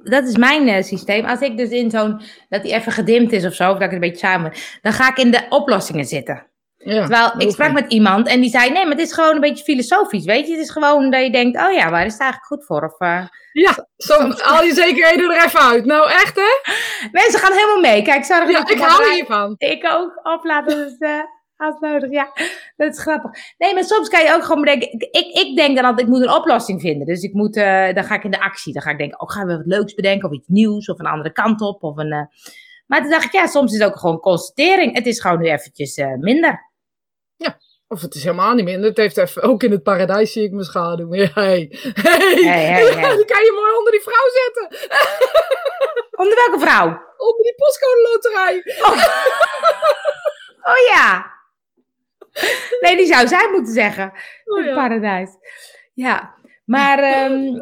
dat is mijn eh, systeem, als ik dus in zo'n, dat die even gedimd is of zo, of dat ik het een beetje samen, dan ga ik in de oplossingen zitten. Ja, Terwijl ik sprak met iemand en die zei, nee, maar het is gewoon een beetje filosofisch, weet je. Het is gewoon dat je denkt, oh ja, waar is het eigenlijk goed voor? Of, eh, Ja, soms haal je zekerheden er even uit. Nou, echt hè? Mensen gaan helemaal mee. Kijk, zorg Ja, dat ik hou hiervan. Ik ook opladen, dus eh als nodig, ja. Dat is grappig. Nee, maar soms kan je ook gewoon bedenken, ik, ik, denk dan altijd, ik moet een oplossing vinden. Dus ik moet, eh, dan ga ik in de actie. Dan ga ik denken, oh, gaan we wat leuks bedenken, of iets nieuws, of een andere kant op. Of een, eh, Maar toen dacht ik, ja, soms is het ook gewoon constatering. Het is gewoon nu eventjes eh, minder. Of het is helemaal niet minder. Het heeft even, ook in het paradijs zie ik mijn schaduw. Ja, hey. Hey. Hey, hey, hey. Die kan je mooi onder die vrouw zetten. Onder welke vrouw? Onder die postcode loterij. Oh ja. Nee, die zou zij moeten zeggen. Oh, ja. paradijs. Ja, maar ehm,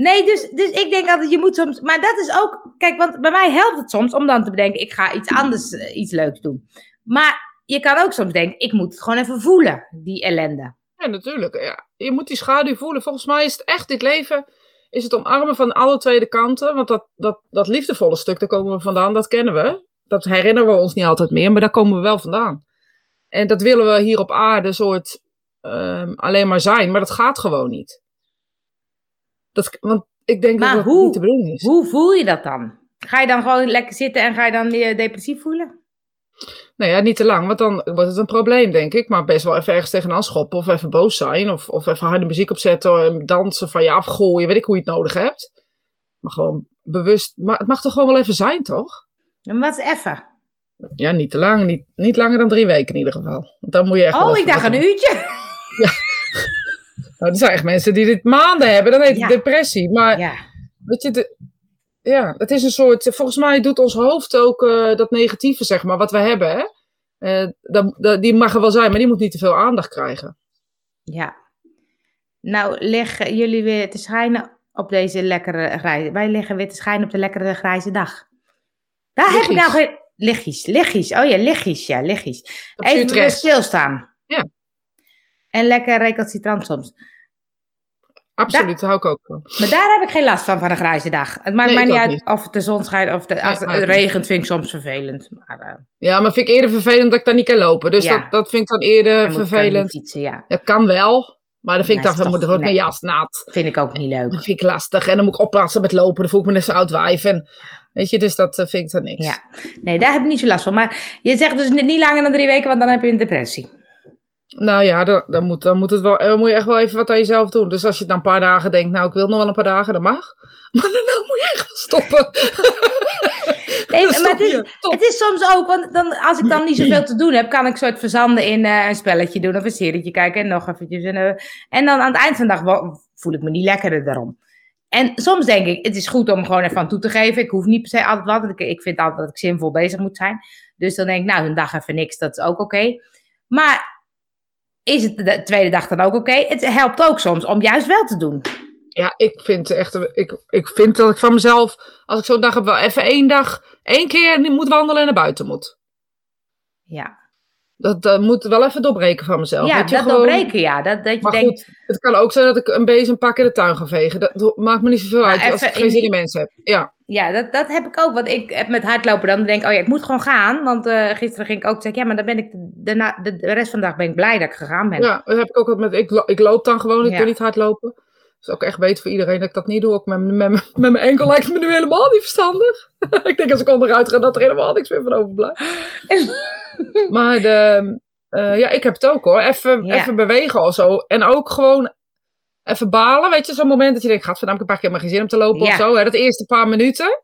Nee, dus, dus ik denk altijd, je moet soms... Maar dat is ook... Kijk, want bij mij helpt het soms om dan te bedenken... ik ga iets anders, eh, iets leuks doen. Maar je kan ook soms denken... ik moet het gewoon even voelen, die ellende. Ja, natuurlijk. Ja. Je moet die schaduw voelen. Volgens mij is het echt dit leven... is het omarmen van alle tweede kanten. Want dat, dat, dat liefdevolle stuk, daar komen we vandaan. Dat kennen we. Dat herinneren we ons niet altijd meer. Maar daar komen we wel vandaan. En dat willen we hier op aarde soort... ehm, alleen maar zijn. Maar dat gaat gewoon niet. Dat, want ik denk Maar dat dat hoe- niet de bedoeling is. Hoe voel je dat dan? Ga je dan gewoon lekker zitten en ga je dan je depressief voelen? Nou ja, niet te lang, want dan wordt het een probleem, denk ik. Maar best wel even ergens tegenaan schoppen of even boos zijn. Of, of even harde muziek opzetten en dansen van je afgooien. Weet ik hoe je het nodig hebt. Maar gewoon bewust. Maar het mag toch gewoon wel even zijn, toch? Ja, Maar wat is even? Ja, niet te lang. Niet, niet langer dan drie weken in ieder geval. Want dan moet je echt Oh, ik dacht een uurtje. Nou, er zijn echt mensen die dit maanden hebben. Dan heet het Ja. depressie. Maar Ja. weet je, de, ja, het is een soort. Volgens mij doet ons hoofd ook eh, dat negatieve, zeg maar, wat we hebben. Hè? Eh, dat, dat- die mag er wel zijn, maar die moet niet te veel aandacht krijgen. Ja. Nou, liggen jullie weer te schijnen op deze lekkere grijze... Wij liggen weer te schijnen op de lekkere grijze dag. Daar heb ik nou geen... Lichtjes, lichtjes. Oh ja, lichtjes, ja. Op Even Utrecht. stilstaan. Ja. En lekker recalcitrant soms. Absoluut, daar hou ik ook van. Maar daar heb ik geen last van, van een grijze dag. Het maakt Nee, mij ik niet ook uit niet. of het de zon schijnt of de, als het regent, vind ik soms vervelend. Maar eh, Ja, maar vind ik eerder vervelend dat ik daar niet kan lopen. Dus Ja. dat, dat vind ik dan eerder dan ik vervelend. fietsen, ja. Dat kan wel, maar dan vind ik Nee, dan, moet wordt nee. mijn jas nat. Vind ik ook niet leuk. Dat vind ik lastig. En dan moet ik oppassen met lopen. Dan voel ik me net zo oud wijf. En, weet je, dus dat eh, vind ik dan niks. Ja. Nee, daar heb ik niet zo last van. Maar je zegt dus niet langer dan drie weken, want dan heb je een depressie. Nou ja, dan, dan, moet, dan, moet het wel, dan moet je echt wel even wat aan jezelf doen. Dus als je dan een paar dagen denkt, nou ik wil nog wel een paar dagen, dan mag. Maar dan, dan moet je echt wel stoppen. Nee, maar het is, het is soms ook, want dan, als ik dan niet zoveel te doen heb, kan ik soort verzanden in eh, een spelletje doen of een serietje kijken en nog eventjes. En, eh, en dan aan het eind van de dag voel ik me niet lekkerder daarom. En soms denk ik, het is goed om gewoon even aan toe te geven. Ik hoef niet per se altijd wat, want ik, ik vind altijd dat ik zinvol bezig moet zijn. Dus dan denk ik, nou, een dag even niks, dat is ook oké. Maar is het de tweede dag dan ook oké? Het helpt ook soms om juist wel te doen. Ja, ik vind echt, ik, ik vind dat ik van mezelf, als ik zo'n dag heb, wel even één dag, één keer moet wandelen en naar buiten moet. Ja, Dat, dat moet wel even doorbreken van mezelf. ja dat gewoon- doorbreken, ja. Dat, dat je Maar denkt, goed, het kan ook zijn dat ik een bezem pak in de tuin ga vegen. Dat maakt me niet zoveel uit als ik geen in zin in mensen heb. Ja, Ja, dat, dat heb ik ook. Want ik heb met hardlopen dan denk ik, oh ja, ik moet gewoon gaan. Want eh, gisteren ging ik ook zeggen, ja, maar dan ben ik de, de, de, rest van de dag ben ik blij dat ik gegaan ben. ja, dat heb ik ook wat met. Ik, ik loop dan gewoon, ik Ja. wil niet hardlopen. Is ook echt beter voor iedereen dat ik dat niet doe. Ook met, met, met, mijn enkel lijkt het me nu helemaal niet verstandig. ik denk als ik onderuit ga dat er helemaal niks meer van overblijft. Maar de, eh, ja, ik heb het ook hoor. Even, Ja. even bewegen of zo. En ook gewoon even balen. Weet je, zo'n moment dat je denkt, gaat vandaag een paar keer maar geen zin om te lopen Ja. of zo. Hè? Dat eerste paar minuten.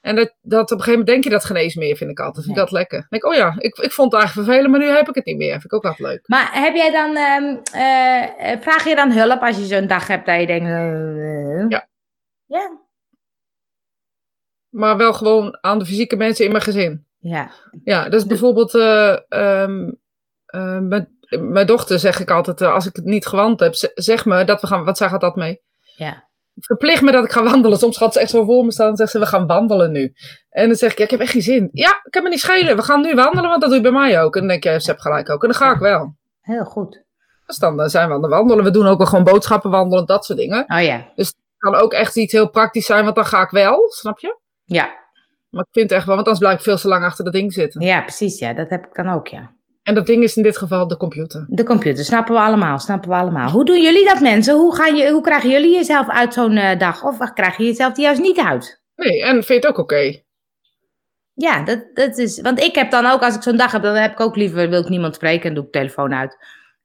En dat, dat op een gegeven moment denk je dat geen eens meer, vind ik altijd. Vind ik Nee. dat lekker. Dan denk ik, oh ja, ik, ik vond het eigenlijk vervelend, maar nu heb ik het niet meer. Vind ik ook altijd leuk. Maar heb jij dan, ehm, eh, eh, vraag je dan hulp als je zo'n dag hebt dat je denkt, eh, Ja. Ja. Maar wel gewoon aan de fysieke mensen in mijn gezin. Ja. Ja, dus bijvoorbeeld eh, ehm, eh, mijn, mijn dochter zeg ik altijd, als ik het niet gewand heb, ze- zeg me dat we gaan, wat zij gaat dat mee? Ja. Verplicht me dat ik ga wandelen. Soms gaat ze echt zo voor me staan en zegt ze, we gaan wandelen nu. En dan zeg ik, ja, ik heb echt geen zin. Ja, ik heb me niet schelen. We gaan nu wandelen, want dat doe je bij mij ook. En dan denk je, ja, ze hebt gelijk ook. En dan ga ik wel. Heel goed. Dus dan eh, zijn we aan het wandelen. We doen ook wel gewoon boodschappen wandelen, dat soort dingen. Oh ja. Het kan ook echt iets heel praktisch zijn, want dan ga ik wel, snap je? Ja. Maar ik vind echt wel, want anders blijf ik veel te lang achter dat ding zitten. Ja, precies. Ja, dat heb ik dan ook, ja. En dat ding is in dit geval de computer. De computer, snappen we allemaal, snappen we allemaal. Hoe doen jullie dat, mensen? Hoe, gaan je, hoe krijgen jullie jezelf uit zo'n eh, dag? Of krijg je jezelf die juist niet uit? Nee, en vind je het ook oké? Ja, dat, dat is. Want ik heb dan ook, als ik zo'n dag heb, dan heb ik ook liever, wil ik niemand spreken en doe ik telefoon uit.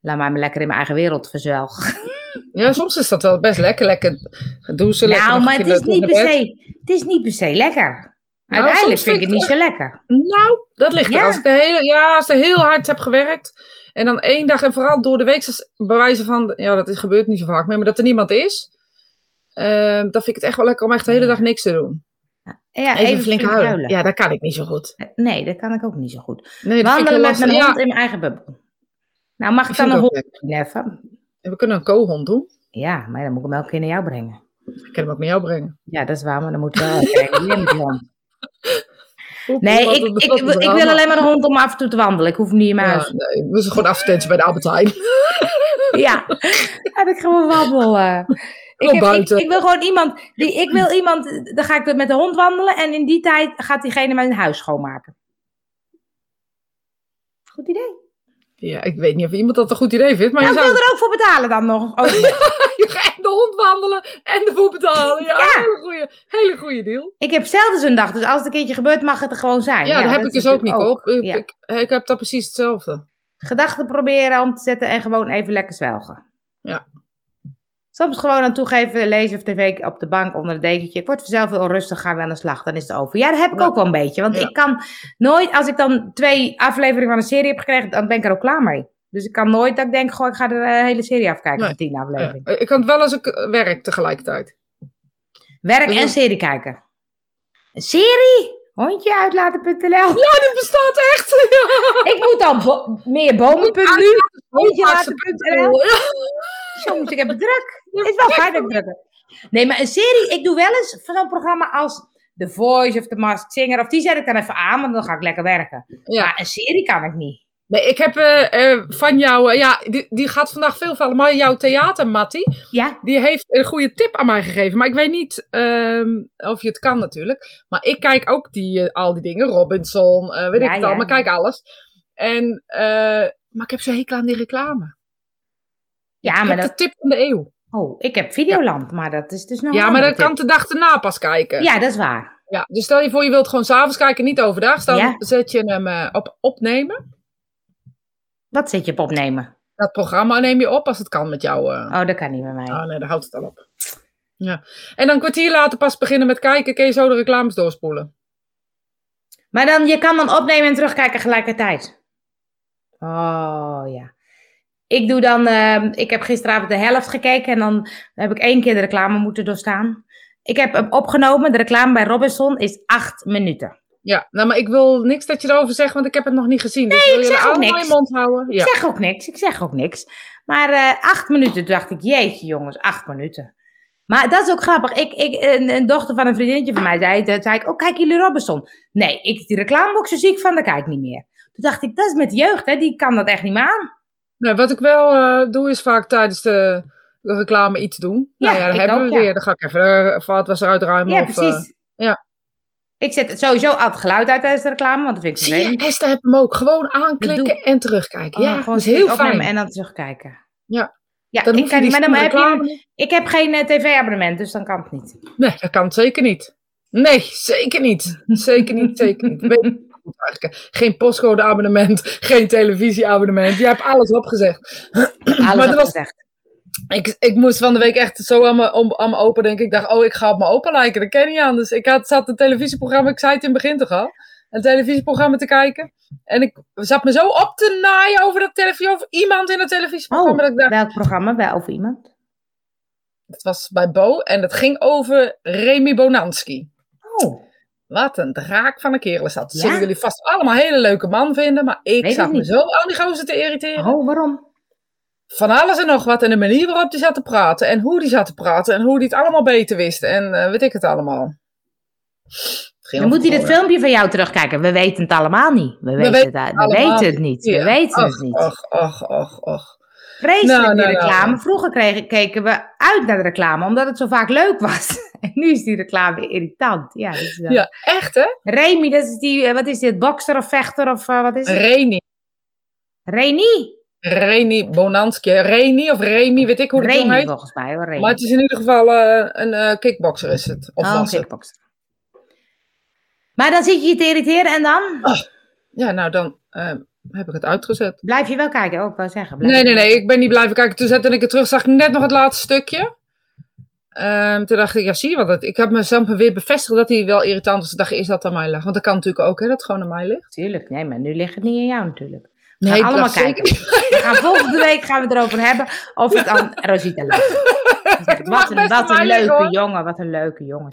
Laat mij maar lekker in mijn eigen wereld verzwelgen. Ja, soms is dat wel best lekker. Lekker douchen, lekker nou, maar het is, niet per se, het is niet per se lekker. Nou, Uiteindelijk vind ik het niet zo lekker. Nou, dat ligt er. Ja. Als ik de hele, ja, als ik heel hard heb gewerkt. En dan één dag en vooral door de week bewijzen van, ja, dat is, gebeurt niet zo vaak meer, maar dat er niemand is. ehm, dan vind ik het echt wel lekker om echt de hele dag niks te doen. Ja, Even, flink huilen. Ja, dat kan ik niet zo goed. Nee, dat kan ik ook niet zo goed. Nee, Wandelen met mijn hond Ja, in mijn eigen bubbel. Nou, mag ik dan een hond even? we kunnen een co-hond doen. Ja, maar dan moet ik hem elke keer naar jou brengen. Ik kan hem ook met jou brengen. Ja, dat is waar, maar dan moet wel Nee, ik, ik, ik wil alleen maar een hond om af en toe te wandelen. Ik hoef niet in mijn huis. nee, we zijn gewoon advertentie bij de Albert Heijn. Ja, heb ik gewoon wandelen. Ik, heb, ik, ik wil gewoon iemand, die, ik wil iemand, dan ga ik met de hond wandelen en in die tijd gaat diegene mijn huis schoonmaken. Goed idee. Ja, ik weet niet of iemand dat een goed idee vindt, maar Nou, je zou wil er ook voor betalen dan nog. Oh, je gaat de hond wandelen en ervoor betalen. Ja, Ja. hele goede, hele goede deal. ik heb zelden zo'n dag, dus als het een keertje gebeurt, mag het er gewoon zijn. Ja, dat heb dat ik dus ook niet op. Ik, ja. ik, ik heb dat precies hetzelfde. Gedachten proberen om te zetten en gewoon even lekker zwelgen. Ja. Soms gewoon aan toegeven, lezen of tv op de bank onder het dekentje. Ik word vanzelf heel rustig, gaan we aan de slag, dan is het over. Ja, dat heb ik Ja. ook wel een beetje. Want Ja. ik kan nooit, als ik dan twee afleveringen van een serie heb gekregen, dan ben ik er ook klaar mee. Dus ik kan nooit dat ik denk, goh, ik ga de eh, hele serie afkijken Nee. van tien afleveringen. Ja, ik kan het wel als ik eh, werk tegelijkertijd. Werk Dus en dan- serie kijken. Een serie? Hondje uitlaten.nl. Ja, dit bestaat echt. Ik moet al bo- meer bomen.nu. Hondje laten.nl. Ja. Jongens, ik heb het druk. Het is wel fijn dat ik druk heb. Nee, maar een serie, ik doe wel eens van zo'n programma als The Voice of The Masked Singer. Of die zet ik dan even aan, want dan ga ik lekker werken. Ja. Maar een serie kan ik niet. Nee, ik heb eh, eh, van jou, eh, ja, die, die gaat vandaag veel vallen, maar jouw theater, Mattie, Ja? die heeft een goede tip aan mij gegeven. Maar ik weet niet ehm, of je het kan natuurlijk. Maar ik kijk ook die, al die dingen, Robinson, weet Ja, ik het ja. al, maar kijk alles. En, maar ik heb zo hekel aan die reclame. Ja, maar dat... de tip van de eeuw. Oh, ik heb Videoland, maar dat is dus nog ja, maar dat kan de dag erna pas kijken. Ja, dat is waar. Ja, dus stel je voor, je wilt gewoon s'avonds kijken, niet overdag. Dan Ja. zet je hem eh, op opnemen. Wat zit je op opnemen? Dat programma neem je op als het kan met jou. eh. Oh, dat kan niet met mij. Oh nee, daar houdt het al op. Ja. En dan een kwartier later pas beginnen met kijken, kun je zo de reclames doorspoelen. Maar dan, je kan dan opnemen en terugkijken tegelijkertijd. Oh, ja. Ik doe dan, ehm, ik heb gisteravond de helft gekeken en dan heb ik één keer de reclame moeten doorstaan. Ik heb hem opgenomen, de reclame bij Robinson is acht minuten. Ja, nou maar ik wil niks dat je erover zegt, want ik heb het nog niet gezien. Dus wil ik zeg ook niks. mond houden? Ik zeg ook niks, ik zeg ook niks. Maar eh, acht minuten, toen dacht ik, jeetje jongens, acht minuten. Maar dat is ook grappig. Ik, ik, een, een dochter van een vriendinnetje van mij zei, dat zei ik, oh kijk jullie Robinson? Nee, ik die reclamebox zo ziek van, daar kijk ik niet meer. Toen dacht ik, dat is met jeugd, hè? die kan dat echt niet meer aan. Nou, wat ik wel eh, doe is vaak tijdens de, de reclame iets doen. Ja, nou ja, dan hebben ook, we ja. weer. Dan ga ik even uh, wat was eruit ruimen. Ja, of, precies. eh, ja. Ik zet sowieso altijd geluid uit tijdens de reclame, want dat vind ik Zie je. Esther heb hem ook. Gewoon aanklikken en terugkijken. Oh, ja, gewoon dat is heel fijn. en dan terugkijken. Ja. Ja, Dan ik, kan, maar dan heb je, ik heb geen eh, tv-abonnement, dus dan kan het niet. Nee, dat kan zeker niet. Nee, zeker niet. Zeker niet, zeker niet. Eigenlijk. Geen postcode-abonnement, geen televisie-abonnement. Je hebt alles opgezegd. Alles Maar dat was-. Ik, ik moest van de week echt zo aan mijn, om, aan mijn opa denken. Ik dacht, oh, ik ga op mijn opa lijken. Dat ken je niet anders. Ik had, zat een televisieprogramma, ik zei het in het begin toch al. Een televisieprogramma te kijken. En ik zat me zo op te naaien over dat televisie, over iemand in het televisieprogramma. dat ik dacht, Welk programma? Bij over iemand? het was bij Bo en het ging over Remy Bonanski. Oh, Wat een draak van een kerel is dat. Ja? Zullen jullie vast allemaal een hele leuke man vinden, maar ik Weet ik me zo aan die gozer te irriteren. oh waarom? Van alles en nog wat en de manier waarop die zat te praten en hoe die zat te praten en hoe die het allemaal beter wist en eh, weet ik het allemaal. Dan moet hij dit filmpje van jou terugkijken. We weten het allemaal niet. We, weten, weten het, we allemaal weten het niet. We weten het niet. Och, och, och, och. Vreselijk die nou, nou. reclame. Vroeger kregen, keken we uit naar de reclame, omdat het zo vaak leuk was. En nu is die reclame irritant. Ja, dat is wel- Ja, echt hè? Remy, dat is die, eh, wat is dit, bokser of vechter of eh, wat is het? Reni. Reni? Reni Bonanski. Reni of Remy, weet ik hoe Remy heet. volgens mij hoor, Remy. Maar het is in ieder geval eh, een eh, kickboxer is het. Of oh, het. kickbokser. Maar dan zit je je te irriteren en dan Ja, nou dan heb ik het uitgezet. blijf je wel kijken, ook wel zeggen. blijf Nee, nee, nee. Ik ben niet blijven kijken. Toen zette ik het terug. Zag ik net nog het laatste stukje. Ehm, toen dacht ik, ja zie je wat het... Ik heb mezelf weer bevestigd dat hij wel irritant was. Toen dacht ik, is dat aan mij ligt? Want dat kan natuurlijk ook, hè. Dat het gewoon aan mij ligt. Tuurlijk, nee, maar nu ligt het niet in jou natuurlijk. Nee, gaan ik allemaal kijken. We gaan volgende week gaan we het erover hebben of het aan Rosita ligt. Ik, Wat een, wat aan een leuke jongen, wat een leuke jongen.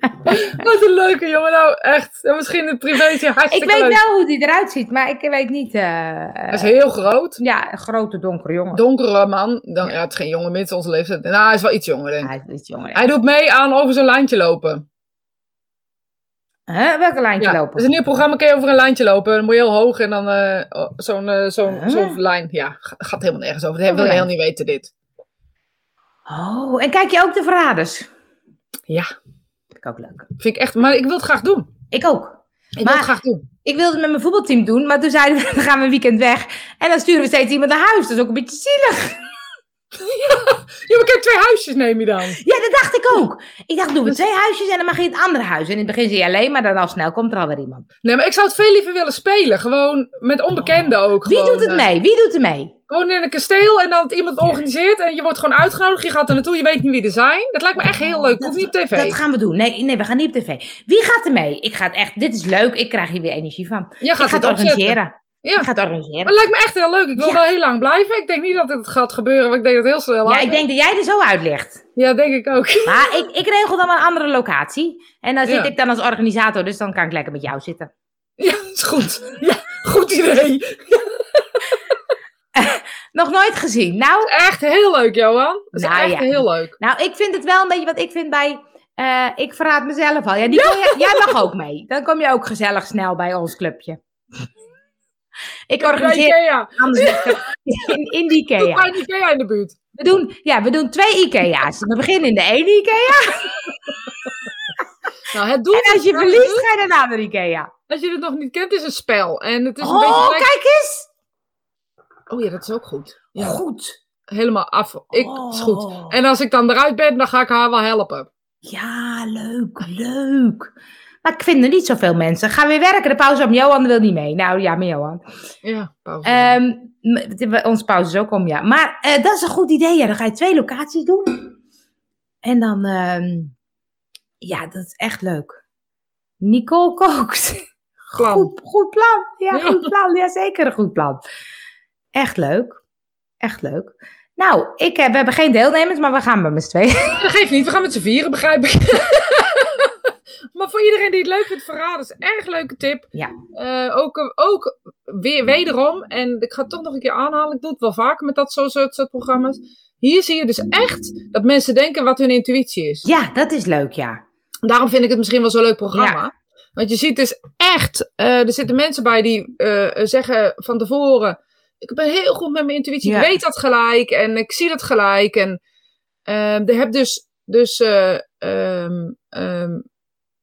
Wat een leuke jongen. Nou, echt. En misschien het privétje Ik hartstikke weet leuk. wel hoe die eruit ziet, maar ik weet niet. eh, Hij is heel groot. ja, een grote donkere jongen. Donkere man. Dan, ja, het is geen jongen minstens onze leeftijd. Nou, hij is wel iets jonger, denk ik. Hij is iets jonger. Hij doet mee aan over zo'n lijntje lopen. Huh? Welke lijntje Ja, lopen? dat is een nieuw programma, kun je over een lijntje lopen. Dan moet je heel hoog en dan eh, oh, zo'n eh, zo'n Huh? zo'n lijn. Ja, ga- gaat helemaal nergens over. Dat wil je Oh, helemaal niet weten, dit. Oh, en kijk je ook de verraders? Ja, ik ook leuk. vind ik echt... Maar ik wil het graag doen. Ik ook. Ik wil het graag doen. Ik wilde het met mijn voetbalteam doen, maar toen zeiden we, dan gaan we een weekend weg. En dan sturen we steeds iemand naar huis. Dat is ook een beetje zielig. Ja, maar kijk, twee huisjes neem je dan. Ja, dat dacht ik ook. Ik dacht, doen we twee huisjes en dan mag je in het andere huis. En in het begin zie je alleen, maar dan al snel komt er alweer iemand. Nee, maar ik zou het veel liever willen spelen. Gewoon met onbekenden ook. Wie gewoon, doet het eh, mee? Wie doet er mee? Gewoon in een kasteel en dan het iemand organiseert en je wordt gewoon uitgenodigd. Je gaat er naartoe, je weet niet wie er zijn. Dat lijkt me echt heel leuk. Hoeft niet op tv. Dat gaan we doen. Nee, nee, we gaan niet op tv. Wie gaat er mee? Ik ga het echt, dit is leuk. Ik krijg hier weer energie van. Je Ik gaat ga het het organiseren. Ja. Ik ga het Maar organiseren. het lijkt me echt heel leuk. Ik wil Ja. wel heel lang blijven. Ik denk niet dat het gaat gebeuren, want ik denk dat het heel snel Ja, uit. ik denk dat jij er zo uit ligt. Ja, denk ik ook. Maar ik, ik regel dan een andere locatie. En dan zit Ja. ik dan als organisator, dus dan kan ik lekker met jou zitten. Ja, is goed. Ja, goed idee. Nog nooit gezien. Nou, Echt heel leuk, Johan. Dat is Nou, echt ja. heel leuk. nou, ik vind het wel een beetje wat ik vind bij... eh, ik verraad mezelf al. Ja, die jij mag ook mee. Dan kom je ook gezellig snel bij ons clubje. Ik organiseer Ikea. anders in, in de Doe Ikea. bij een Ikea in de buurt. We doen, ja, we doen twee Ikea's. We beginnen in de ene Ikea. Nou, het doel En als je verliest, ga je naar de andere Ikea. Als je het nog niet kent, is een spel. En het is een Oh, beetje... kijk eens. Oh ja, dat is ook goed. Ja, Goed. helemaal af. Ik, Oh. is goed. En als ik dan eruit ben, dan ga ik haar wel helpen. Ja, leuk, leuk. Maar ik vind er niet zoveel mensen. Ga weer werken, de pauze om. Johan wil niet mee. Nou ja, met Johan. Ja, pauze. Ehm, onze pauze is ook om, ja. Maar eh, dat is een goed idee. Ja, dan ga je twee locaties doen. En dan, ehm, ja, dat is echt leuk. Nicole kookt. Plan. Goed, goed plan. Ja, goed plan. Ja, zeker een goed plan. Echt leuk. Echt leuk. Nou, ik, heb- we hebben geen deelnemers, maar we gaan met z'n tweeën. Dat geeft niet, we gaan met z'n vieren, begrijp ik. maar voor iedereen die het leuk vindt, verraden is een erg leuke tip. Ja. Eh, ook, ook weer, wederom, en ik ga het toch nog een keer aanhalen, ik doe het wel vaker met dat soort, soort, soort programma's. Hier zie je dus echt dat mensen denken wat hun intuïtie is. Ja, dat is leuk, ja. Daarom vind ik het misschien wel zo'n leuk programma. Want je ziet dus echt, eh, er zitten mensen bij die eh, zeggen van tevoren, ik ben heel goed met mijn intuïtie, Ja. ik weet dat gelijk en ik zie dat gelijk. En er heb dus, dus ehm,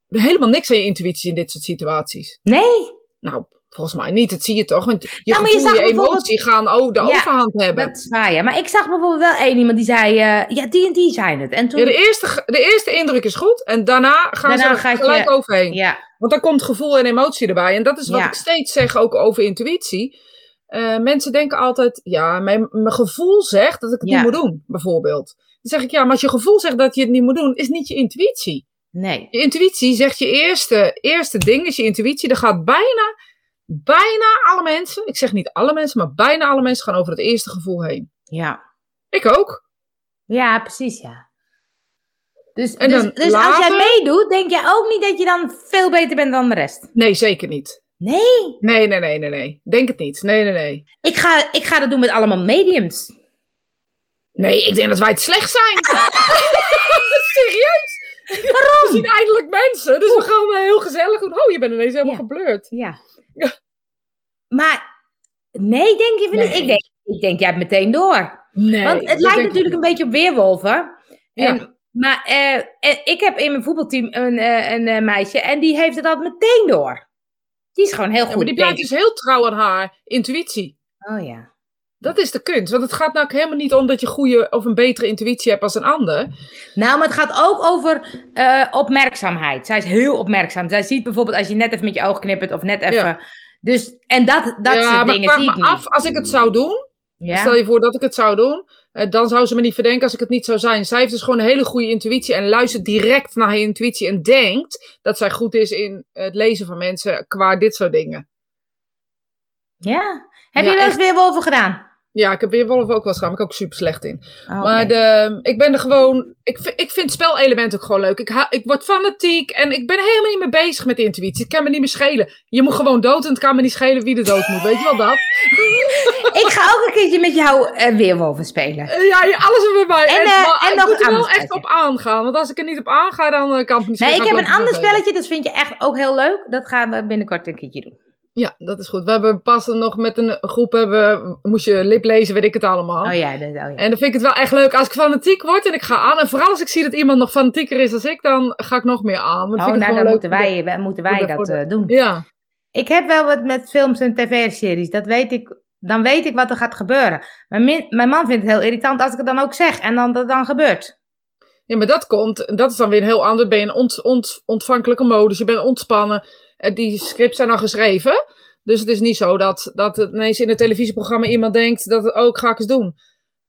helemaal niks aan je intuïtie in dit soort situaties. Nee, Nou, volgens mij niet, dat zie je toch? Want je Ja, maar je zag emotie gaan oh, de Ja, overhand hebben. dat is waar, ja. Maar ik zag bijvoorbeeld wel één iemand die zei, eh, ja, die en die zijn het. En toen, Ja, de, eerste, de eerste indruk is goed en daarna gaan Daarna ze er gaat je- gelijk overheen. ja, Want dan komt gevoel en emotie erbij. En dat is wat ik steeds zeg ook over intuïtie. Eh, mensen denken altijd, ja, mijn, mijn gevoel zegt dat ik het niet moet doen, bijvoorbeeld. Dan zeg ik, ja, maar als je gevoel zegt dat je het niet moet doen, is niet je intuïtie. Nee. Je intuïtie zegt je eerste, eerste ding, is je intuïtie. Dat gaat bijna, bijna alle mensen, ik zeg niet alle mensen, maar bijna alle mensen gaan over het eerste gevoel heen. Ja. Ik ook. Ja, precies, ja. Dus, En dus, dan dus als jij meedoet, denk jij ook niet dat je dan veel beter bent dan de rest? Nee, zeker niet. Nee. Nee, nee, nee, nee, nee. Denk het niet. Nee, nee, nee. Ik ga, ik ga dat doen met allemaal mediums. Nee, ik denk dat wij het slecht zijn. Serieus? Waarom? We zien eindelijk mensen, dus we gaan wel heel gezellig doen. Oh, je bent ineens helemaal Ja. geblurred. Ja. Maar, nee, denk je van niet? Ik denk, ik denk, jij hebt meteen door. Nee. Want het lijkt natuurlijk een beetje op weerwolven. Ja. En, maar eh, en ik heb in mijn voetbalteam een, eh, een eh, meisje en die heeft het altijd meteen door. Die is gewoon heel goed. Ja, maar die blijft dus heel trouw aan haar intuïtie. Oh ja. Dat is de kunst. Want het gaat nou helemaal niet om dat je goede of een betere intuïtie hebt als een ander. Nou, maar het gaat ook over eh, opmerkzaamheid. Zij is heel opmerkzaam. Zij ziet bijvoorbeeld als je net even met je oog knippert of net even. Ja. Dus, en dat, dat ja, soort maar dingen ik vraag zie ik me af, als ik het zou doen, Ja? stel je voor dat ik het zou doen, eh, dan zou ze me niet verdenken als ik het niet zou zijn. Zij heeft dus gewoon een hele goede intuïtie en luistert direct naar haar intuïtie en denkt dat zij goed is in het lezen van mensen qua dit soort dingen. ja. Heb Ja, je wel eens echt. weerwolven gedaan? Ja, ik heb Weerwolf ook wel eens gedaan, maar ik ook super slecht in. Oh, Maar de, ik ben er gewoon. Ik, vind- ik vind spelelement ook gewoon leuk. Ik, ha, ik word fanatiek en ik ben helemaal niet meer bezig met intuïtie. Het kan me niet meer schelen. Je moet gewoon dood en het kan me niet schelen wie er dood moet. Weet je wel dat? Ik ga ook een keertje met jou eh, weerwolven spelen. Eh, Ja, alles er bij. En, eh, maar en ik nog moet er wel echt op aangaan. Want als ik er niet op aanga, dan kan het niet Nee, ik heb een ander spelletje, dat vind je echt ook heel leuk. Dat gaan we binnenkort een keertje doen. Ja, dat is goed. We hebben pas nog met een groep hebben, moest je lip lezen, weet ik het allemaal. Oh ja, dat, oh ja. En dan vind ik het wel echt leuk als ik fanatiek word en ik ga aan. En vooral als ik zie dat iemand nog fanatieker is dan ik, dan ga ik nog meer aan. Want Oh, vind nou, dan moeten wij, wij- moeten wij dat doen. Ja, Ik heb wel wat met films en tv-series. Dat weet ik. Dan weet ik wat er gaat gebeuren. Mijn, min- mijn man vindt het heel irritant als ik het dan ook zeg en dan dat dan gebeurt. ja, maar dat komt, dat is dan weer een heel ander. Ben je ont, ont, ontvankelijke modus, je bent ontspannen. En die scripts zijn al geschreven. Dus het is niet zo dat, dat het ineens in het televisieprogramma iemand denkt dat het ook ga ik eens doen.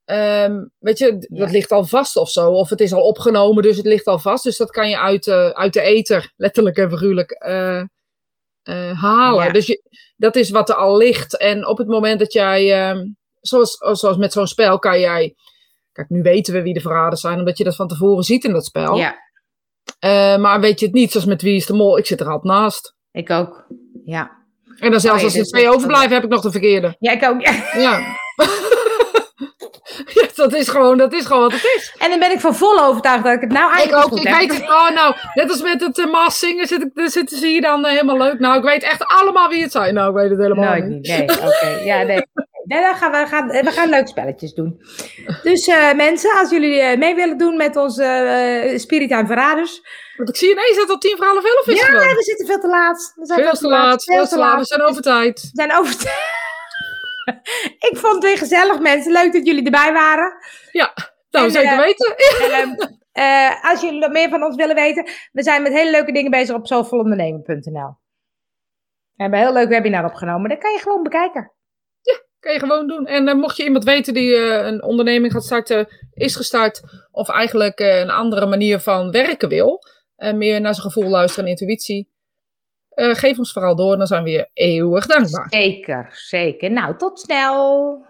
Ehm, weet je, Ja. dat ligt al vast of zo. Of het is al opgenomen, dus het ligt al vast. Dus dat kan je uit, eh, uit de ether, letterlijk en figuurlijk, eh, eh, halen. Ja. Dus je, dat is wat er al ligt. En op het moment dat jij, ehm, zoals, zoals met zo'n spel, kan jij. Kijk, nu weten we wie de verraders zijn, omdat je dat van tevoren ziet in dat spel. Ja, Eh, maar weet je het niet, zoals met Wie is de Mol, ik zit er altijd naast. Ik ook. Ja, En dan zelfs Oh ja, als er twee overblijven, heb ik nog de verkeerde. ja ik ook. Ja. Ja. ja, dat is gewoon, dat is gewoon wat het is. En dan ben ik van vol overtuigd dat ik het nou Ik eigenlijk ook, goed ik heb. weet het, oh nou, net als met het uh, Maas zingen zit ik, zitten ze hier dan eh, helemaal leuk. Nou, ik weet echt allemaal wie het zijn. Nou, ik weet het helemaal niet. niet. Nee, oké. Ja, nee. Nee, dan gaan we, gaan, we gaan leuke spelletjes doen. Dus eh, mensen, als jullie eh, mee willen doen met onze en Verraders. Want ik zie ineens dat het al tien voor half elf is Ja, gewoon. we zitten veel te laat. We zijn Veel te laat, veel te laat. We zijn over tijd. We zijn over. ik vond het weer gezellig, mensen. Leuk dat jullie erbij waren. Nou, En, zeker weten. En, ehm, eh, als jullie nog meer van ons willen weten, we zijn met hele leuke dingen bezig op zoveel.ondernemen.nl. We hebben een heel leuk webinar opgenomen. Dat kan je gewoon bekijken. Kan je gewoon doen. En eh, mocht je iemand weten die eh, een onderneming gaat starten, is gestart, of eigenlijk eh, een andere manier van werken wil, meer naar zijn gevoel luisteren en intuïtie, geef ons vooral door. Dan zijn we je eeuwig dankbaar. Zeker, zeker. Nou, tot snel.